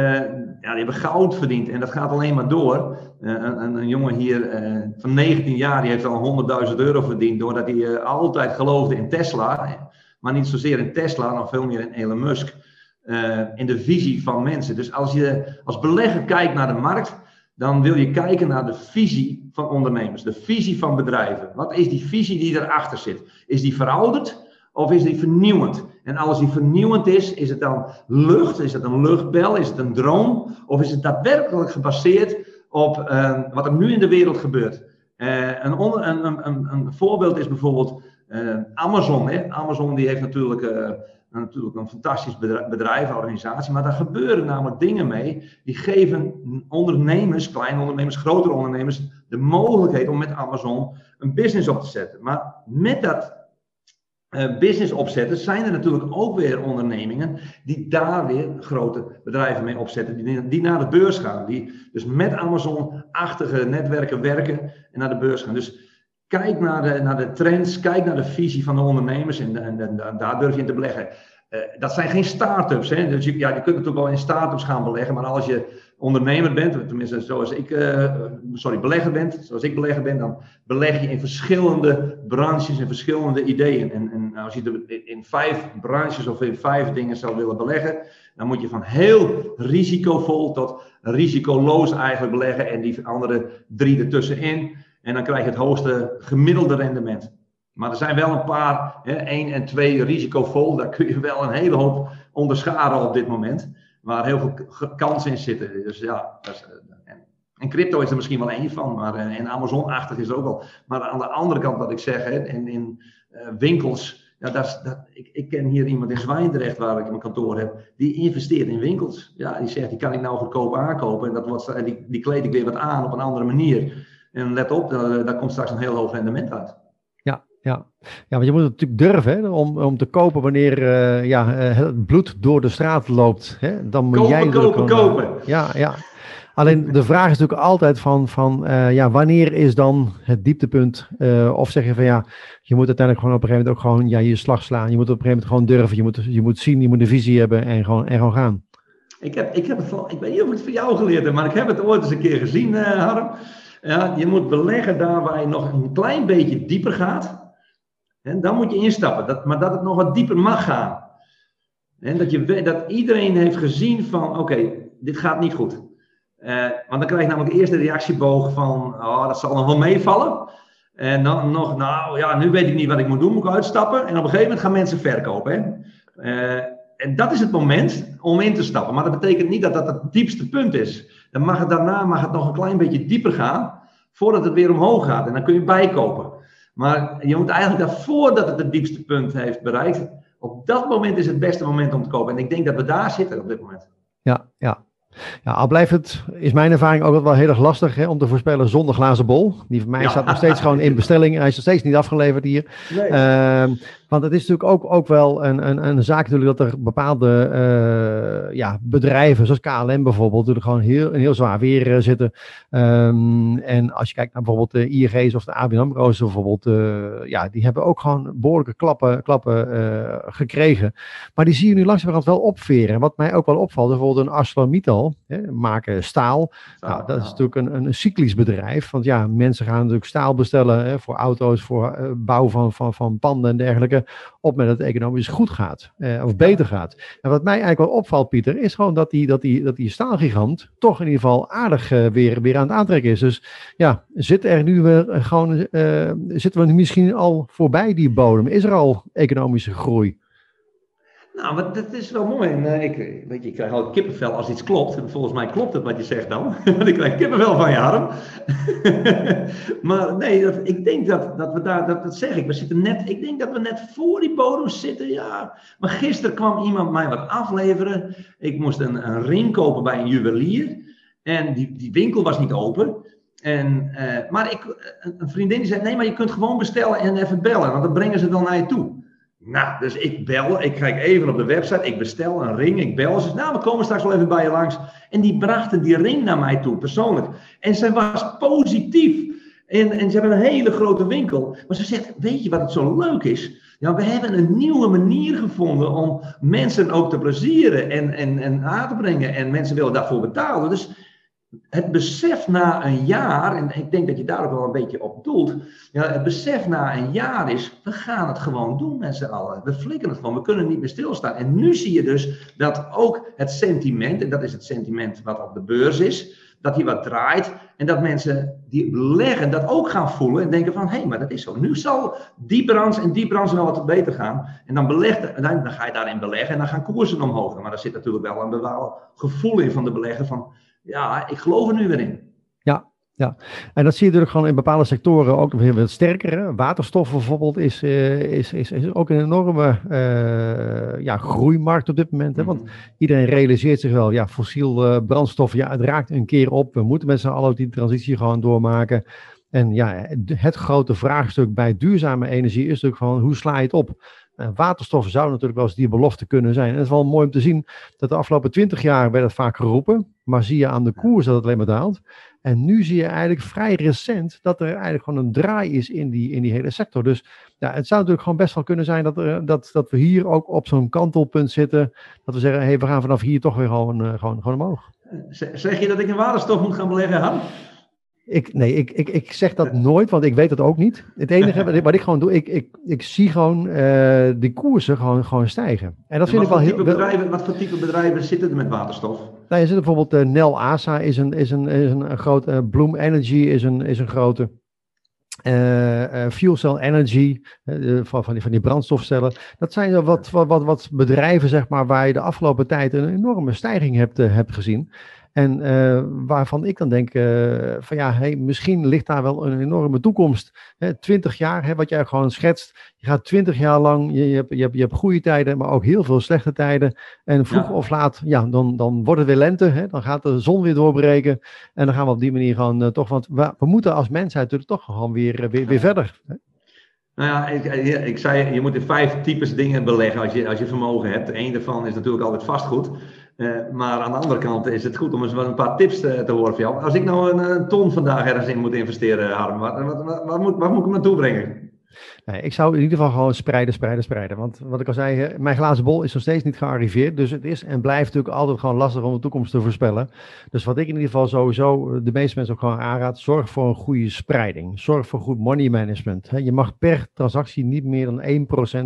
ja, die hebben goud verdiend en dat gaat alleen maar door. Uh, een, een, jongen hier uh, van 19 jaar, die heeft al 100.000 euro verdiend doordat hij altijd geloofde in Tesla. Maar niet zozeer in Tesla, nog veel meer in Elon Musk. in de visie van mensen. Dus als je als belegger kijkt naar de markt, dan wil je kijken naar de visie van ondernemers. De visie van bedrijven. Wat is die visie die erachter zit? Is die verouderd of is die vernieuwend? En als die vernieuwend is, is het dan lucht? Is het een luchtbel? Is het een droom? Of is het daadwerkelijk gebaseerd op uh, wat er nu in de wereld gebeurt? Uh, een, een, een, een, voorbeeld is bijvoorbeeld uh, Amazon. Hè? Amazon die heeft natuurlijk, natuurlijk een fantastisch bedrijf, organisatie, maar daar gebeuren namelijk dingen mee die geven ondernemers, kleine ondernemers, grotere ondernemers, de mogelijkheid om met Amazon een business op te zetten. Maar met dat business opzetten, zijn er natuurlijk ook weer ondernemingen die daar weer grote bedrijven mee opzetten, die, die naar de beurs gaan, die dus met Amazon-achtige netwerken werken en naar de beurs gaan. Dus kijk naar de, naar de trends, kijk naar de visie van de ondernemers en, en, en daar durf je in te beleggen. Uh, dat zijn geen start-ups. Hè? Dus ja, je kunt natuurlijk wel in start-ups gaan beleggen, maar als je ondernemer bent, tenminste zoals ik, uh, sorry, belegger bent, zoals ik belegger ben, dan beleg je in verschillende branches en verschillende ideeën. En, en als je in vijf branches of in vijf dingen zou willen beleggen, dan moet je van heel risicovol tot risicoloos eigenlijk beleggen en die andere drie ertussenin. En dan krijg je het hoogste gemiddelde rendement. Maar er zijn wel een paar, hè, één en twee risicovol, daar kun je wel een hele hoop onderscharen op dit moment waar heel veel kansen in zitten. Dus ja, is, eh, en, crypto is er misschien wel één van, maar uh, en Amazon-achtig is er ook wel. Maar aan de andere kant wat ik zeg, hè, in, uh, winkels, ja, dat, dat, ik, ik ken hier iemand in Zwijndrecht waar ik mijn kantoor heb, die investeert in winkels. Ja, die zegt, die kan ik nou goedkoop aankopen en dat wordt, die, die kleed ik weer wat aan op een andere manier. En let op, daar, daar komt straks een heel hoog rendement uit. Ja. ja, want je moet het natuurlijk durven hè, om, om te kopen wanneer uh, ja, het bloed door de straat loopt. Hè, dan moet kopen, jij kopen, kopen. Ja, ja. Alleen de vraag is natuurlijk altijd van, van uh, ja, wanneer is dan het dieptepunt? Uh, of zeg je van ja, je moet uiteindelijk gewoon op een gegeven moment ook gewoon ja, je slag slaan. Je moet op een gegeven moment gewoon durven. Je moet, je moet zien, je moet een visie hebben en gewoon, en gewoon gaan. Ik, heb, ik, heb het van, ik weet niet of ik het van jou geleerd heb, maar ik heb het ooit eens een keer gezien, Harm. Ja, je moet beleggen daar waar je nog een klein beetje dieper gaat. En dan moet je instappen, dat, maar dat het nog wat dieper mag gaan. En dat, je, dat iedereen heeft gezien van, oké, dit gaat niet goed. Uh, want dan krijg je namelijk eerst de reactieboog van, oh, dat zal nog wel meevallen. En dan nog, nou ja, nu weet ik niet wat ik moet doen, moet ik uitstappen. En op een gegeven moment gaan mensen verkopen. Hè? Uh, en dat is het moment om in te stappen. Maar dat betekent niet dat dat het diepste punt is. Dan mag het daarna mag het nog een klein beetje dieper gaan, voordat het weer omhoog gaat. En dan kun je bijkopen. Maar je moet eigenlijk daarvoor dat het het diepste punt heeft bereikt, op dat moment is het beste moment om te kopen. En ik denk dat we daar zitten op dit moment. Ja, ja. Ja, al blijft het, is mijn ervaring ook wel heel erg lastig hè, om te voorspellen zonder glazen bol. Die van mij staat nog steeds gewoon in bestelling. Hij is nog steeds niet afgeleverd hier. Nee. Uh, want het is natuurlijk ook, ook wel een, een, een zaak natuurlijk dat er bepaalde uh, ja, bedrijven, zoals KLM bijvoorbeeld, natuurlijk gewoon heel, een heel zwaar weer uh, zitten. Um, en als je kijkt naar bijvoorbeeld de ING's of de ABN AMRO's bijvoorbeeld, uh, ja, die hebben ook gewoon behoorlijke klappen, klappen gekregen. Maar die zie je nu langzamerhand wel opveren. Wat mij ook wel opvalt, bijvoorbeeld een ArcelorMittal, hè, maken staal. staal nou, dat is natuurlijk een, een cyclisch bedrijf, want ja, mensen gaan natuurlijk staal bestellen hè, voor auto's, voor bouw van, van, van panden en dergelijke op met dat het economisch goed gaat. Eh, of beter gaat. En wat mij eigenlijk wel opvalt, Pieter, is gewoon dat die, dat die, dat die staalgigant toch in ieder geval aardig uh, weer, weer aan het aantrekken is. Dus ja, zit er nu weer gewoon, uh, zitten we nu misschien al voorbij die bodem? Is er al economische groei? Nou, maar dat is wel mooi. En, uh, ik, weet je, ik krijg al kippenvel als iets klopt. En volgens mij klopt het wat je zegt dan. Want ik krijg kippenvel van je arm. maar nee, ik denk dat, dat we daar, dat, dat zeg ik, we zitten net, ik denk dat we net voor die bodem zitten. Ja. Maar gisteren kwam iemand mij wat afleveren. Ik moest een, een ring kopen bij een juwelier. En die, die winkel was niet open. En, uh, maar ik, een vriendin die zei: Nee, maar je kunt gewoon bestellen en even bellen, want dan brengen ze dan naar je toe. Nou, dus ik bel, ik kijk even op de website, ik bestel een ring, ik bel. Ze nou, we komen straks wel even bij je langs. En die brachten die ring naar mij toe, persoonlijk. En ze was positief. En, en ze hebben een hele grote winkel. Maar ze zegt, weet je wat het zo leuk is? Ja, we hebben een nieuwe manier gevonden om mensen ook te plezieren en, en, en aan te brengen. En mensen willen daarvoor betalen. Dus het besef na een jaar, en ik denk dat je daar ook wel een beetje op doelt, ja, het besef na een jaar is, we gaan het gewoon doen met z'n allen. We flikken het gewoon, we kunnen niet meer stilstaan. En nu zie je dus dat ook het sentiment, en dat is het sentiment wat op de beurs is, dat die wat draait en dat mensen die beleggen dat ook gaan voelen en denken van, hé, hey, maar dat is zo. Nu zal die branche en die branche wel wat beter gaan. En dan, belegt, dan, ga je daarin beleggen en dan gaan koersen omhoog. Maar daar zit natuurlijk wel een bepaald gevoel in van de belegger van, ja, ik geloof er nu weer in. Ja, ja, en dat zie je natuurlijk gewoon in bepaalde sectoren ook weer wat sterker. Waterstof bijvoorbeeld is, uh, is, is, is ook een enorme uh, ja, groeimarkt op dit moment. Hè? Want mhm. iedereen realiseert zich wel, ja, fossiel uh, brandstof, ja, het raakt een keer op. We moeten met z'n allen die transitie gewoon doormaken. En ja, het grote vraagstuk bij duurzame energie is natuurlijk van hoe sla je het op? Uh, waterstof zou natuurlijk wel eens die belofte kunnen zijn. En het is wel mooi om te zien dat de afgelopen twintig jaar werd het vaak geroepen. Maar zie je aan de koers dat het alleen maar daalt. En nu zie je eigenlijk vrij recent dat er eigenlijk gewoon een draai is in die, in die hele sector. Dus ja, het zou natuurlijk gewoon best wel kunnen zijn dat, er, dat, dat we hier ook op zo'n kantelpunt zitten. Dat we zeggen, hé, hey, we gaan vanaf hier toch weer gewoon, uh, gewoon, gewoon omhoog. Zeg je dat ik in waterstof moet gaan beleggen, Han? Ik, nee, ik, ik, ik zeg dat nooit, want ik weet dat ook niet. Het enige wat ik, wat ik gewoon doe, ik, ik, ik zie gewoon uh, die koersen gewoon, gewoon stijgen. En dat vind ik wel heel. Bedrijven, wat voor type bedrijven zitten er met waterstof? Nou, je zit bijvoorbeeld uh, Nel Asa is een, is een, is een, uh, Bloom Energy is een, is een grote. Uh, fuel cell energy, van, van, die, van die brandstofcellen. Dat zijn wat, wat, wat, wat bedrijven zeg maar, waar je de afgelopen tijd een enorme stijging hebt, hebt gezien. En uh, waarvan ik dan denk, uh, van ja, hey, misschien ligt daar wel een enorme toekomst. 20 jaar, hè, wat jij gewoon schetst. Je gaat 20 jaar lang, je, je, hebt, je, hebt, je hebt goede tijden, maar ook heel veel slechte tijden. En vroeg of laat, ja, dan, dan wordt het weer lente. Hè, dan gaat de zon weer doorbreken. En dan gaan we op die manier gewoon uh, toch, want we, we, moeten als mensheid natuurlijk toch gewoon weer, weer, weer verder. Hè. Nou ja, ik, ik, zei, je moet in vijf types dingen beleggen als je, als je vermogen hebt. Eén daarvan is natuurlijk altijd vastgoed. Uh, maar aan de andere kant is het goed om eens wat een paar tips te, te horen van jou. Als ik nou een, ton vandaag ergens in moet investeren, Harm, wat, moet, wat moet ik naartoe brengen? Nee, ik zou in ieder geval gewoon spreiden, spreiden, spreiden. Want wat ik al zei, mijn glazen bol is nog steeds niet gearriveerd. Dus het is en blijft natuurlijk altijd gewoon lastig om de toekomst te voorspellen. Dus wat ik in ieder geval sowieso de meeste mensen ook gewoon aanraad, zorg voor een goede spreiding. Zorg voor goed money management. Je mag per transactie niet meer dan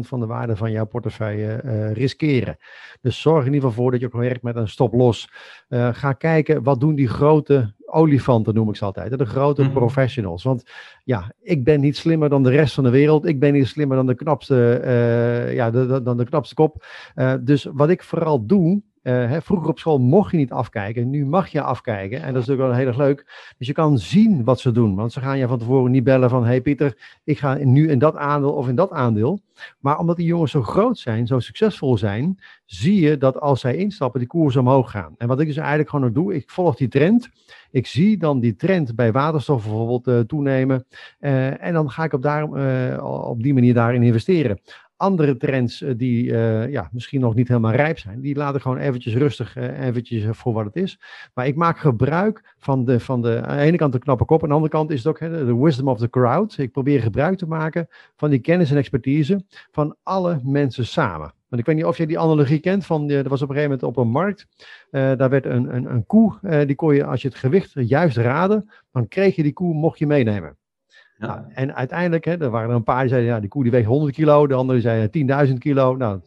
1% van de waarde van jouw portefeuille uh, riskeren. Dus zorg in ieder geval voor dat je ook werkt met een stop los. Uh, ga kijken, wat doen die grote olifanten noem ik ze altijd, de grote mhm. professionals. Want ja, ik ben niet slimmer dan de rest van de wereld. Ik ben niet slimmer dan de knapste, uh, ja, de, dan de knapste kop. Uh, dus wat ik vooral doe, uh, hè, vroeger op school mocht je niet afkijken, nu mag je afkijken. En dat is natuurlijk wel heel erg leuk. Dus je kan zien wat ze doen. Want ze gaan je van tevoren niet bellen van: hey Pieter, ik ga nu in dat aandeel of in dat aandeel. Maar omdat die jongens zo groot zijn, zo succesvol zijn, zie je dat als zij instappen, die koersen omhoog gaan. En wat ik dus eigenlijk gewoon doe, ik volg die trend. Ik zie dan die trend bij waterstof bijvoorbeeld uh, toenemen. Uh, en dan ga ik op, op die manier daarin investeren andere trends eh, die uh, ja, misschien nog niet helemaal rijp zijn, die laten gewoon eventjes rustig uh, eventjes voor wat het is. Maar ik maak gebruik van de, van de, aan de ene kant de knappe kop, aan de andere kant is het ook de wisdom of the crowd. Ik probeer gebruik te maken van die kennis en expertise van alle mensen samen. Want ik weet niet of je die analogie kent van, er was op een gegeven moment op een markt, daar werd een, een, een koe, die kon je als je het gewicht juist raden, dan kreeg je die koe, mocht je meenemen. Ja. Nou, en uiteindelijk, hè, er waren er een paar die zeiden, ja, die koe die weegt 100 kilo, de andere zeiden 10.000 kilo. Nou,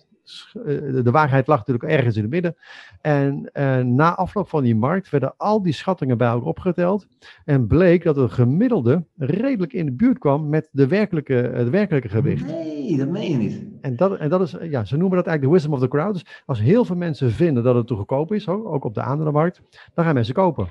eh, de waarheid lag natuurlijk ergens in het midden. En uh, na afloop van die markt werden al die schattingen bij elkaar opgeteld. En bleek dat het gemiddelde redelijk in de buurt kwam met de werkelijke, het werkelijke gewicht. Nee, dat meen je niet. En dat, en dat is, ja, ze noemen dat eigenlijk de wisdom of the crowd. Dus als heel veel mensen vinden dat het te goedkoop is, ook op de aandelenmarkt, dan gaan mensen kopen.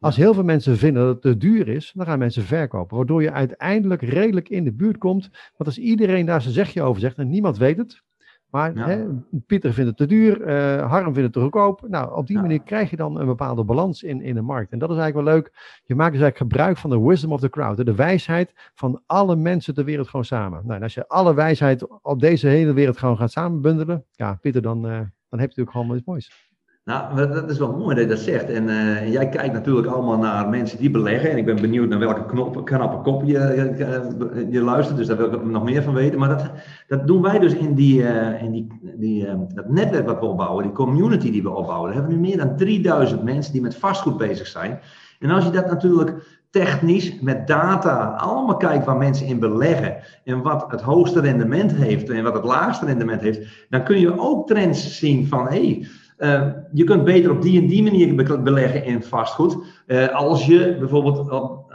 Als heel veel mensen vinden dat het te duur is, dan gaan mensen verkopen. Waardoor je uiteindelijk redelijk in de buurt komt. Want als iedereen daar zijn zegje over zegt en niemand weet het. Maar hè, Pieter vindt het te duur, uh, Harm vindt het te goedkoop. Nou, op die ja. manier krijg je dan een bepaalde balans in, in de markt. En dat is eigenlijk wel leuk. Je maakt dus eigenlijk gebruik van de wisdom of the crowd. De wijsheid van alle mensen ter wereld gewoon samen. Nou, en als je alle wijsheid op deze hele wereld gewoon gaat samenbundelen. Ja, Pieter, dan, uh, dan heb je natuurlijk gewoon iets moois. Nou, dat is wel mooi dat je dat zegt. En uh, jij kijkt natuurlijk allemaal naar mensen die beleggen. En ik ben benieuwd naar welke knappe kop je, je, luistert. Dus daar wil ik nog meer van weten. Maar dat, dat doen wij dus in, die, uh, in die, die, dat netwerk wat we opbouwen, die community die we opbouwen. Daar hebben we nu meer dan 3000 mensen die met vastgoed bezig zijn. En als je dat natuurlijk technisch met data allemaal kijkt waar mensen in beleggen en wat het hoogste rendement heeft en wat het laagste rendement heeft, dan kun je ook trends zien van hé, hey, uh, je kunt beter op die en die manier beleggen in vastgoed. Uh, als je bijvoorbeeld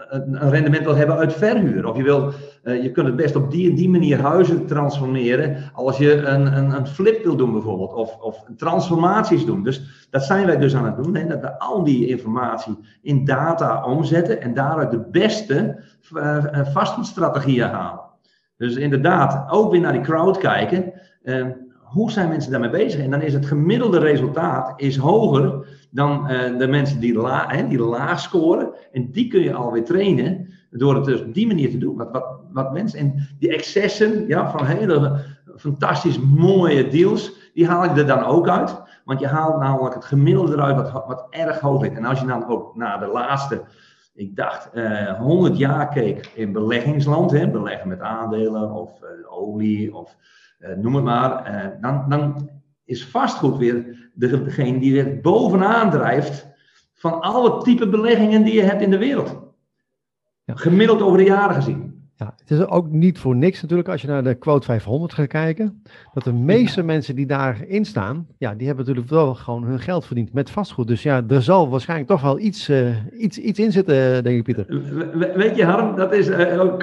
een rendement wil hebben uit verhuur. Of je, wil, uh, je kunt het best op die en die manier huizen transformeren. Als je een, een, een flip wil doen bijvoorbeeld. Of, of transformaties doen. Dus dat zijn wij dus aan het doen. Hè, dat we al die informatie in data omzetten. En daaruit de beste vastgoedstrategieën halen. Dus inderdaad, ook weer naar die crowd kijken hoe zijn mensen daarmee bezig? En dan is het gemiddelde resultaat is hoger dan uh, de mensen die, hè, die laag scoren. En die kun je alweer trainen door het dus op die manier te doen. Wat, wat, wat mensen, en die excessen ja, van hele fantastisch mooie deals, die haal ik er dan ook uit. Want je haalt namelijk het gemiddelde eruit wat, wat erg hoog ligt. En als je dan ook naar de laatste, ik dacht, uh, eh, 100 jaar keek in beleggingsland, hè, beleggen met aandelen of uh, olie of eh, noem het maar, eh, dan, dan is vastgoed weer degene die er bovenaan drijft van alle type beleggingen die je hebt in de wereld. Ja. Gemiddeld over de jaren gezien. Ja, het is ook niet voor niks natuurlijk als je naar de quote 500 gaat kijken. Dat de meeste mensen die daarin staan, ja, die hebben natuurlijk wel gewoon hun geld verdiend met vastgoed. Dus ja, er zal waarschijnlijk toch wel iets, uh, iets, iets in zitten, denk ik, Pieter. weet je, Harm, dat is uh,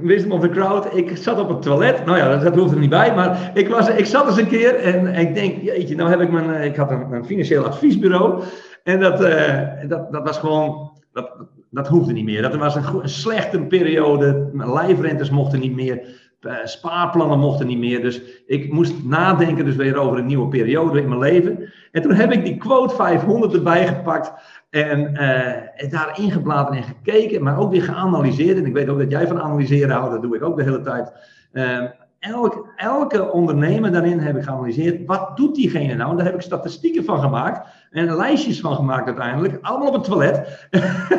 wisdom of the crowd. Ik zat op het toilet. Nou ja, dat, hoeft er niet bij. Maar ik, was, ik zat eens een keer en ik denk, jeetje, nou heb ik mijn, ik had een, een financieel adviesbureau. En dat, uh, dat, dat was gewoon, dat, dat hoefde niet meer. Dat was een, een slechte periode. Lijfrentes mochten niet meer. Uh, spaarplannen mochten niet meer. Dus ik moest nadenken dus weer over een nieuwe periode in mijn leven. En toen heb ik die quote 500 erbij gepakt. En uh, daar ingebladerd en gekeken. Maar ook weer geanalyseerd. En ik weet ook dat jij van analyseren houdt. Dat doe ik ook de hele tijd. Ehm, elk, elke ondernemer daarin heb ik geanalyseerd. Wat doet diegene nou? En daar heb ik statistieken van gemaakt. En lijstjes van gemaakt uiteindelijk. Allemaal op het toilet.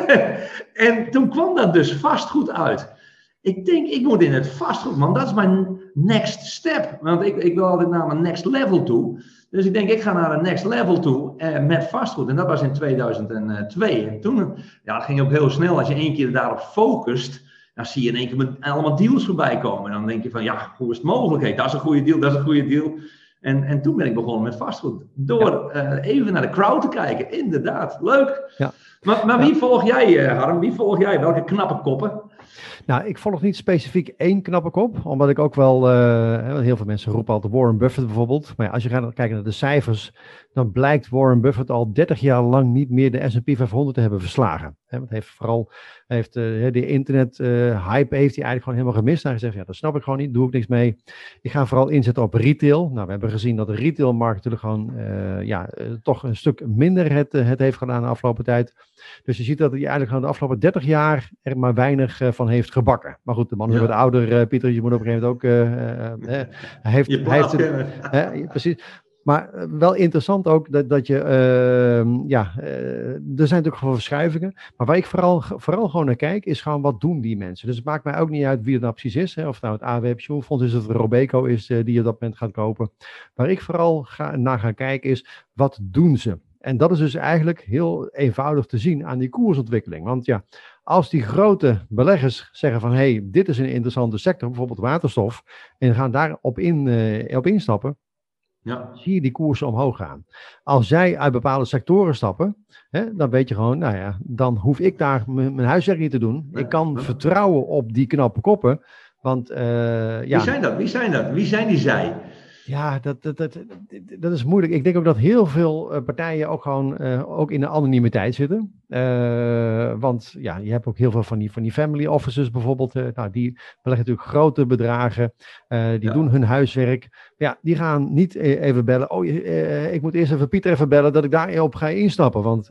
en toen kwam dat dus vastgoed uit. Ik denk, ik moet in het vastgoed, man. Dat is mijn next step. Want ik, ik wil altijd naar mijn next level toe. Dus ik denk, ik ga naar een next level toe eh, met vastgoed. En dat was in 2002. En toen ja, ging ook heel snel. Als je één keer daarop focust, dan zie je in één keer allemaal deals voorbij komen. En dan denk je van, ja, hoe is het mogelijk? dat is een goede deal, dat is een goede deal. En, en toen ben ik begonnen met vastgoed. Door eh, even naar de crowd te kijken. Inderdaad, leuk. Ja. Maar, maar wie volg jij, uh, Harm? Wie volg jij? Welke knappe koppen? Nou, ik volg niet specifiek één knappe kop, omdat ik ook wel, uh, heel veel mensen roepen altijd Warren Buffett bijvoorbeeld. Maar ja, als je gaat kijken naar de cijfers, dan blijkt Warren Buffett al 30 jaar lang niet meer de S&P 500 te hebben verslagen. He, want heeft vooral, heeft uh, de internet uh, hype heeft hij eigenlijk gewoon helemaal gemist. Hij gezegd, ja, dat snap ik gewoon niet, doe ik niks mee. Ik ga vooral inzetten op retail. Nou, we hebben gezien dat de retailmarkt natuurlijk gewoon, ja, toch een stuk minder het, het heeft gedaan de afgelopen tijd. Dus je ziet dat hij eigenlijk gewoon de afgelopen 30 jaar er maar weinig van heeft gebakken. Maar goed, de man is ja. wat ouder, Pieter, je moet op een gegeven moment ook, hij heeft, je hij heeft, precies. Maar eh, wel interessant ook dat, dat je, uh, ja, uh, er zijn natuurlijk gewoon verschuivingen. Maar waar ik vooral, vooral gewoon naar kijk, is gewoon wat doen die mensen. Dus het maakt mij ook niet uit wie het nou precies is. Hè? Of nou het AW Pensioenfonds is, of het Robeco is uh, die op dat moment gaat kopen. Waar ik vooral naar ga kijken is, wat doen ze? En dat is dus eigenlijk heel eenvoudig te zien aan die koersontwikkeling. Want ja, als die grote beleggers zeggen van, hé, hey, dit is een interessante sector, bijvoorbeeld waterstof, en gaan daarop in, op instappen, ja. zie je die koersen omhoog gaan. Als zij uit bepaalde sectoren stappen, hè, dan weet je gewoon, nou ja, dan hoef ik daar mijn huiswerk niet te doen. Ik kan vertrouwen op die knappe koppen. Want, uh, ja. Wie zijn dat? Wie zijn dat? Wie zijn die zij? Ja, dat, dat, dat, dat is moeilijk. Ik denk ook dat heel veel eh, partijen ook gewoon uh, ook in de anonimiteit zitten. Uh, want ja, je hebt ook heel veel van die, van die family offices bijvoorbeeld. nou, die beleggen natuurlijk grote bedragen. die doen hun huiswerk. Ja, die gaan niet even bellen. Oh, ik moet eerst even Pieter even bellen dat ik daarop ga instappen. Want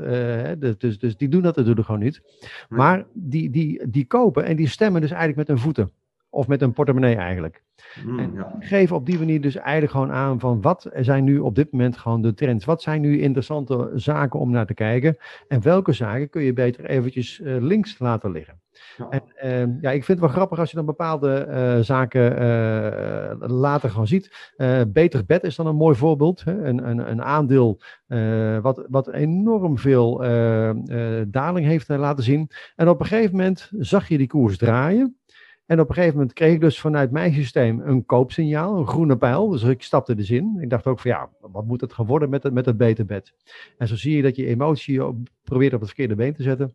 dus, dus die doen dat natuurlijk gewoon niet. Maar die, die, die kopen en die stemmen dus eigenlijk met hun voeten. Of met een portemonnee eigenlijk. Mm, en ja. geef op die manier dus eigenlijk gewoon aan van wat zijn nu op dit moment gewoon de trends? Wat zijn nu interessante zaken om naar te kijken? En welke zaken kun je beter eventjes uh, links laten liggen? Ja. En uh, ja, ik vind het wel grappig als je dan bepaalde uh, zaken uh, later gewoon ziet. Beter bed is dan een mooi voorbeeld. Hè? Een, een, een aandeel wat, wat enorm veel daling heeft laten zien. En op een gegeven moment zag je die koers draaien. En op een gegeven moment kreeg ik dus vanuit mijn systeem een koopsignaal, een groene pijl. Dus ik stapte dus in. Ik dacht ook van ja, wat moet het geworden met het, met het beter bed? En zo zie je dat je emotie probeert op het verkeerde been te zetten.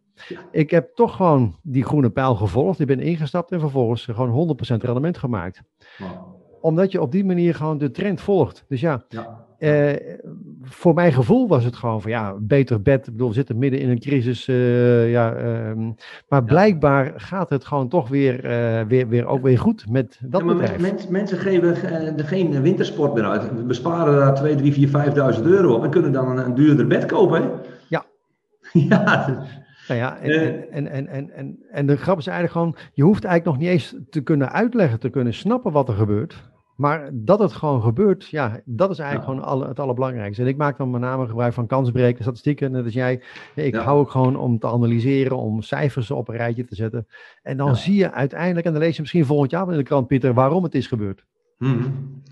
Ik heb toch gewoon die groene pijl gevolgd. Ik ben ingestapt en vervolgens gewoon 100% rendement gemaakt. Wow omdat je op die manier gewoon de trend volgt. Dus ja, ja. Eh, voor mijn gevoel was het gewoon van ja, beter bed. Ik bedoel, we zitten midden in een crisis. Uh, ja, uh, maar blijkbaar gaat het gewoon toch weer, uh, weer, weer, ook weer goed met dat ja, bedrijf. Mens, mensen geven er geen wintersport meer uit. We besparen daar 2, 3, 4, 5.000 euro op en kunnen dan een, een duurder bed kopen. Hè? Ja. ja. Nou ja, en, en, en, en, en, en de grap is eigenlijk gewoon, je hoeft eigenlijk nog niet eens te kunnen uitleggen, te kunnen snappen wat er gebeurt. Maar dat het gewoon gebeurt, ja, dat is eigenlijk gewoon alle, het allerbelangrijkste. En ik maak dan met name gebruik van kansbreken, statistieken, net als jij. Ik hou ook gewoon om te analyseren, om cijfers op een rijtje te zetten. En dan zie je uiteindelijk, en dan lees je misschien volgend jaar in de krant, Pieter, waarom het is gebeurd. Hmm.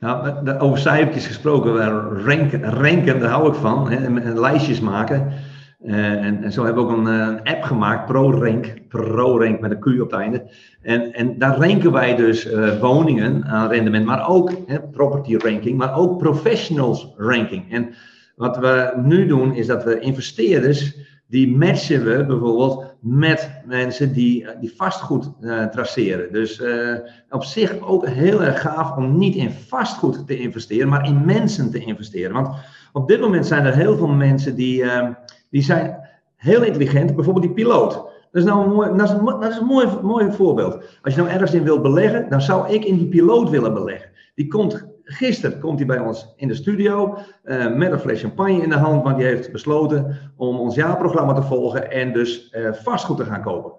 Nou, over cijfertjes gesproken, ranken, ranken daar hou ik van. Hè, lijstjes maken. Uh, en, en, zo hebben we ook een, eh, een app gemaakt, ProRank, ProRank met een Q op het einde. En, en daar ranken wij dus uh, woningen aan rendement, maar ook hè, property ranking, maar ook professionals ranking. En wat we nu doen is dat we investeerders, die matchen we bijvoorbeeld met mensen die, die vastgoed traceren. Dus op zich ook heel erg gaaf om niet in vastgoed te investeren, maar in mensen te investeren. Want op dit moment zijn er heel veel mensen die die zijn heel intelligent. Bijvoorbeeld die piloot. Dat is nou een mooi, dat is een, mooi, mooi voorbeeld. Als je nou ergens in wilt beleggen, dan zou ik in die piloot willen beleggen. Die komt, gisteren komt hij bij ons in de studio uh, met een fles champagne in de hand, want die heeft besloten om ons jaarprogramma te volgen en dus uh, vastgoed te gaan kopen.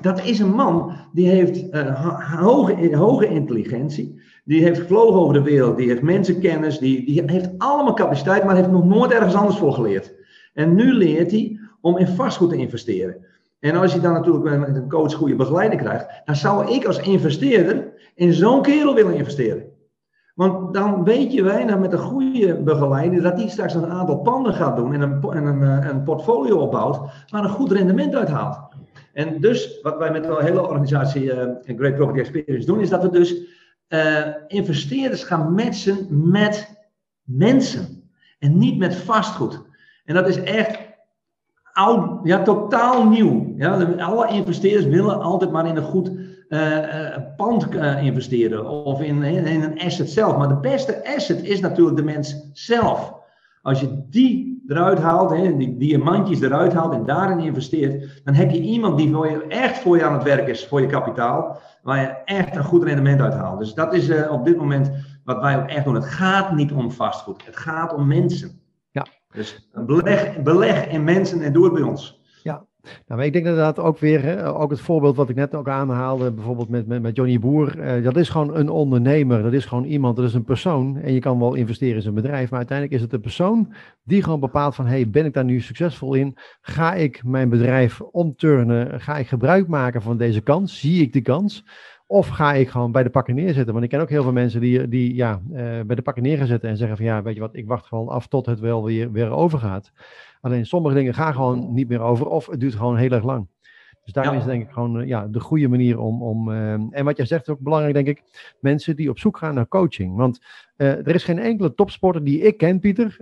Dat is een man die heeft uh, hoge, hoge intelligentie. Die heeft gevlogen over de wereld. Die heeft mensenkennis. Die, die heeft allemaal capaciteit, maar heeft nog nooit ergens anders voor geleerd. En nu leert hij om in vastgoed te investeren. En als je dan natuurlijk met een coach goede begeleiding krijgt, dan zou ik als investeerder in zo'n kerel willen investeren. Want dan weet je wij met een goede begeleider dat die straks een aantal panden gaat doen en een, en eh, een portfolio opbouwt waar een goed rendement uit haalt. En dus wat wij met de hele organisatie uh, Great Property Experience doen, is dat we dus uh, investeerders gaan matchen met mensen en niet met vastgoed. En dat is echt ja, totaal nieuw. Ja, alle investeerders willen altijd maar in een goed uh, pand uh, investeren of in, in, een asset zelf. Maar de beste asset is natuurlijk de mens zelf. Als je die eruit haalt, hè, die diamantjes eruit haalt en daarin investeert, dan heb je iemand die voor je, echt voor je aan het werk is, voor je kapitaal, waar je echt een goed rendement uit haalt. Dus dat is op dit moment wat wij ook echt doen. Het gaat niet om vastgoed, het gaat om mensen. Ja. Dus beleg, in mensen en doe het bij ons. Nou, maar ik denk inderdaad ook weer, ook het voorbeeld wat ik net ook aanhaalde, bijvoorbeeld met, met, met Johnny Boer, eh, dat is gewoon een ondernemer, dat is gewoon iemand, dat is een persoon. En je kan wel investeren in zijn bedrijf, maar uiteindelijk is het een persoon die gewoon bepaalt van, hey, ben ik daar nu succesvol in? Ga ik mijn bedrijf omturnen? Ga ik gebruik maken van deze kans? Zie ik de kans? Of ga ik gewoon bij de pakken neerzetten? Want ik ken ook heel veel mensen die, die ja, uh, bij de pakken neer zetten en zeggen van ja, weet je wat, ik wacht gewoon af tot het wel weer, weer overgaat. Alleen sommige dingen gaan gewoon niet meer over of het duurt gewoon heel erg lang. Dus daarom is denk ik gewoon uh, ja, de goede manier om. om uh, en wat jij zegt is ook belangrijk, denk ik. Mensen die op zoek gaan naar coaching. Want er is geen enkele topsporter die ik ken, Pieter,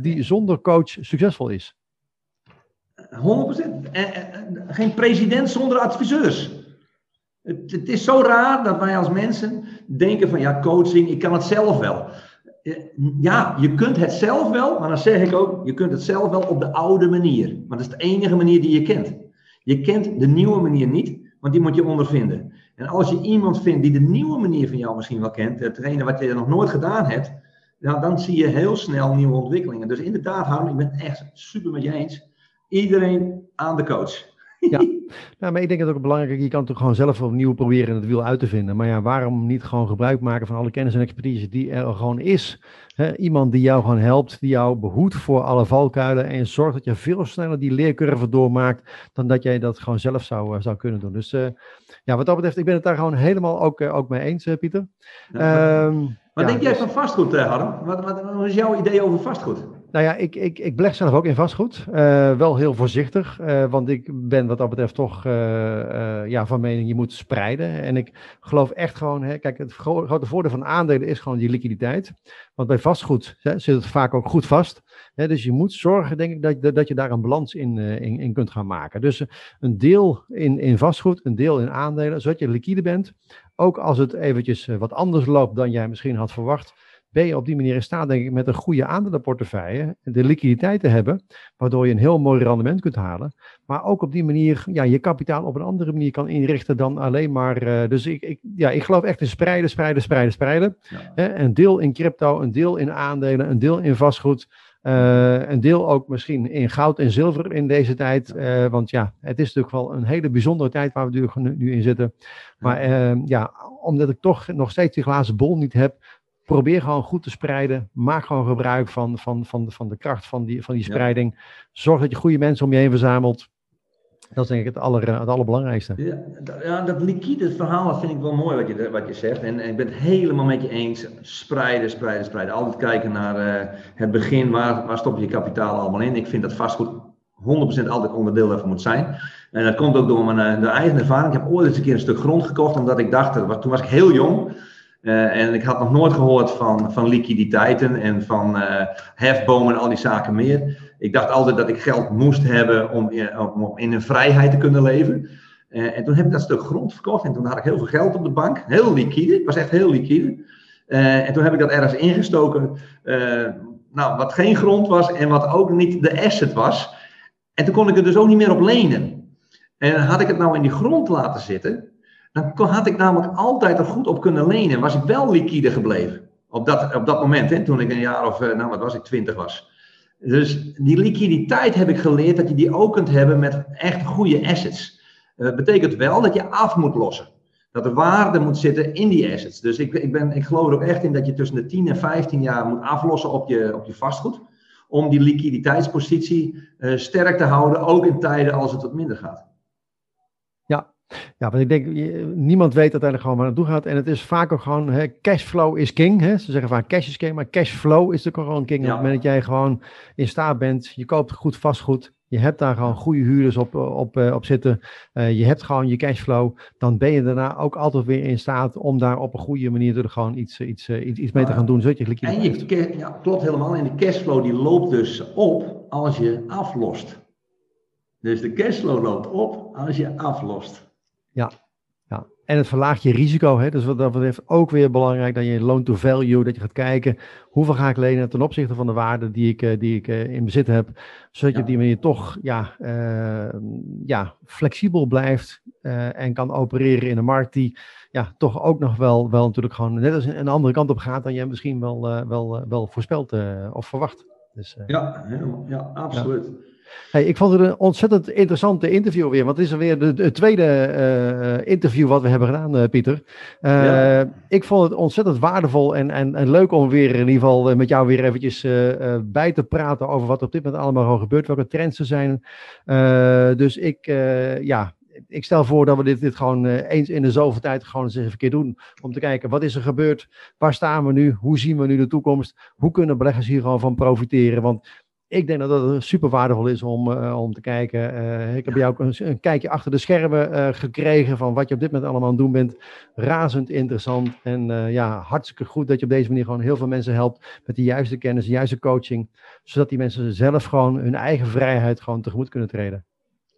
die zonder coach succesvol is. 100%. geen president zonder adviseurs. Het, het, is zo raar dat wij als mensen denken van ja, coaching, ik kan het zelf wel. Ja, je kunt het zelf wel, maar dan zeg ik ook, je kunt het zelf wel op de oude manier. Want dat is de enige manier die je kent. Je kent de nieuwe manier niet, want die moet je ondervinden. En als je iemand vindt die de nieuwe manier van jou misschien wel kent, hetgene wat je nog nooit gedaan hebt, nou, dan zie je heel snel nieuwe ontwikkelingen. Dus inderdaad, Harm, ik ben het echt super met je eens. Iedereen aan de coach. Ja, nou, maar ik denk dat het ook belangrijk is. Je kan toch gewoon zelf opnieuw proberen het wiel uit te vinden. Maar ja, waarom niet gewoon gebruik maken van alle kennis en expertise die er gewoon is? iemand die jou gewoon helpt, die jou behoedt voor alle valkuilen en zorgt dat je veel sneller die leercurve doormaakt dan dat jij dat gewoon zelf zou, eh, zou kunnen doen. Dus uh, ja, wat dat betreft, ik ben het daar gewoon helemaal ook, uh, ook mee eens, Pieter. Ja, um, wat denk jij dus van vastgoed, Harm? Wat, wat, wat is jouw idee over vastgoed? Nou ja, ik, ik, ik beleg zelf ook in vastgoed. Uh, wel heel voorzichtig, uh, want ik ben wat dat betreft toch uh, ja, van mening, je moet spreiden. En ik geloof echt gewoon, hè, kijk, het grote voordeel van aandelen is gewoon die liquiditeit. Want bij vastgoed hè, zit het vaak ook goed vast. Hè, dus je moet zorgen, denk ik, dat, dat je daar een balans in, in, in kunt gaan maken. Dus een deel in, in vastgoed, een deel in aandelen, zodat je liquide bent. Ook als het eventjes wat anders loopt dan jij misschien had verwacht ben je op die manier in staat, denk ik, met een goede aandelenportefeuille de liquiditeit te hebben, waardoor je een heel mooi rendement kunt halen. Maar ook op die manier ja, je kapitaal op een andere manier kan inrichten dan alleen maar. Uh, dus ik, ik, ja, ik geloof echt in spreiden, spreiden, spreiden, spreiden. Ja. een deel in crypto, een deel in aandelen, een deel in vastgoed. Uh, een deel ook misschien in goud en zilver in deze tijd. Uh, want ja, het is natuurlijk wel een hele bijzondere tijd waar we nu, nu in zitten. Maar uh, ja, omdat ik toch nog steeds die glazen bol niet heb, probeer gewoon goed te spreiden. Maak gewoon gebruik van, van, van, van de kracht van die, van die spreiding. Zorg dat je goede mensen om je heen verzamelt. Dat is denk ik het, aller, het allerbelangrijkste. Ja, ja, dat liquide verhaal vind ik wel mooi wat je, wat je zegt. En, en ik ben het helemaal met je eens. Spreiden, spreiden, spreiden. Altijd kijken naar uh, het begin. Waar, waar stop je je kapitaal allemaal in? Ik vind dat vastgoed 100% altijd onderdeel daarvan moet zijn. En dat komt ook door mijn uh, de eigen ervaring. Ik heb ooit eens een keer een stuk grond gekocht. Omdat ik dacht, toen was ik heel jong. Uh, en ik had nog nooit gehoord van, van liquiditeiten en van uh, hefbomen en al die zaken meer. Ik dacht altijd dat ik geld moest hebben om in, om in een vrijheid te kunnen leven. En toen heb ik dat stuk grond verkocht en toen had ik heel veel geld op de bank. Heel liquide, ik was echt heel liquide. en toen heb ik dat ergens ingestoken, nou, wat geen grond was en wat ook niet de asset was. En toen kon ik er dus ook niet meer op lenen. En had ik het nou in die grond laten zitten, dan had ik namelijk altijd er goed op kunnen lenen. Was ik wel liquide gebleven. Op dat, op dat moment, hè, toen ik een jaar of, eh, nou wat was ik, twintig was. Dus die liquiditeit heb ik geleerd dat je die ook kunt hebben met echt goede assets. Dat betekent wel dat je af moet lossen. Dat er waarde moet zitten in die assets. Dus ik, ik, ben, ik geloof er ook echt in dat je tussen de 10 en 15 jaar moet aflossen op je, op je vastgoed. Om die liquiditeitspositie uh, sterk te houden, ook in tijden als het wat minder gaat. Ja, want ik denk, niemand weet uiteindelijk gewoon waar het naartoe gaat. En het is vaak ook gewoon, hè, cashflow is king. Hè? Ze zeggen vaak cash is king, maar cashflow is natuurlijk gewoon king. Op het moment dat jij gewoon in staat bent, je koopt goed vastgoed, je hebt daar gewoon goede huurders op, op, eh, op zitten, uh, je hebt gewoon je cashflow, dan ben je daarna ook altijd weer in staat om daar op een goede manier er gewoon iets, iets, eh, iets, iets mee te gaan doen. Zodat je en je, ja, klopt helemaal. En de cashflow die loopt dus op als je aflost. Dus de cashflow loopt op als je aflost. En het verlaagt je risico. Hè? Dus wat dat betreft ook weer belangrijk dat je loan to value, dat je gaat kijken hoeveel ga ik lenen ten opzichte van de waarde die ik, eh, die ik eh, in bezit heb. Zodat je op die manier toch ja, uh, ja, flexibel blijft uh, en kan opereren in een markt die ja, toch ook nog wel, wel natuurlijk gewoon net als een andere kant op gaat dan je misschien wel, uh, wel, wel voorspelt of verwacht. Dus, ja, helemaal, ja, absoluut. Ja. Hey, ik vond het een ontzettend interessante interview weer. Want het is alweer de, de tweede uh, interview wat we hebben gedaan, uh, Pieter. Uh, ja. Ik vond het ontzettend waardevol en, en, en leuk om weer in ieder geval met jou weer eventjes bij te praten over wat op dit moment allemaal al gebeurt, welke trends er zijn. dus ik, ja, ik stel voor dat we dit, dit gewoon eens in de zoveel tijd gewoon eens even een keer doen. Om te kijken, wat is er gebeurd? Waar staan we nu? Hoe zien we nu de toekomst? Hoe kunnen beleggers hier gewoon van profiteren? Want ik denk dat het super waardevol is om, uh, om te kijken. Uh, ik heb ja. jou ook een, een, kijkje achter de schermen uh, gekregen van wat je op dit moment allemaal aan het doen bent. Razend interessant en ja, hartstikke goed dat je op deze manier gewoon heel veel mensen helpt met de juiste kennis, de juiste coaching. Zodat die mensen zelf gewoon hun eigen vrijheid gewoon tegemoet kunnen treden.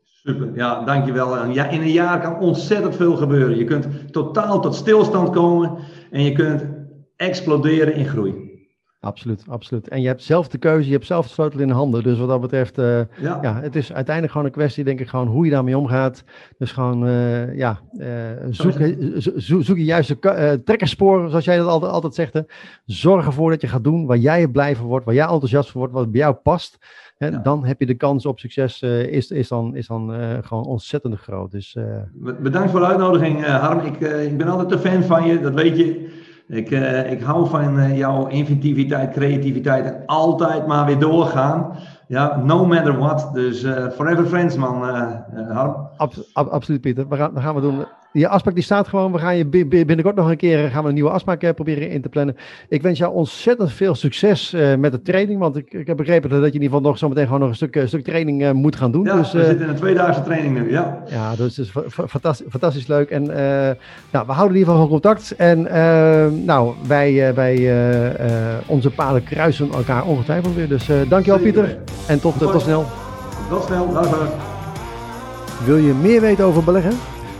Super, ja, dankjewel. Ja, in een jaar kan ontzettend veel gebeuren. Je kunt totaal tot stilstand komen en je kunt exploderen in groei. Absoluut, absoluut. En je hebt zelf de keuze, je hebt zelf de sleutel in de handen. Dus wat dat betreft, uh, ja. ja. het is uiteindelijk gewoon een kwestie, denk ik, gewoon hoe je daarmee omgaat. Dus gewoon, uh, ja, uh, zoek, zo, zoek je juiste trekkerspoor, zoals jij dat altijd, altijd zegt. Hè. Zorg ervoor dat je gaat doen waar jij blij van wordt, waar jij enthousiast van wordt, wat bij jou past. Hè, ja. Dan heb je de kans op succes, is, is dan, is dan gewoon ontzettend groot. Dus, Bedankt voor de uitnodiging, Harm. Ik, ik ben altijd een fan van je, dat weet je. Ik, uh, ik hou van uh, jouw inventiviteit, creativiteit en altijd maar weer doorgaan. Ja, no matter what. Dus uh, forever friends, man, absoluut, Pieter. We gaan, we gaan we doen je afspraak die staat gewoon. We gaan je binnenkort nog een keer gaan we een nieuwe afspraak eh, proberen in te plannen. Ik wens jou ontzettend veel succes uh, met de training. Want ik, ik heb begrepen dat je in ieder geval nog zometeen gewoon nog een stuk, stuk training moet gaan doen. Ja, dus, we zitten in een tweedaagse training nu, ja. Ja, dus het is fantastisch, fantastisch leuk. En nou, we houden in ieder geval van contact. En nou, wij, wij onze paden kruisen elkaar ongetwijfeld weer. Dus dankjewel Pieter. En tot, tot snel. Tot snel, dag. Wil je meer weten over beleggen?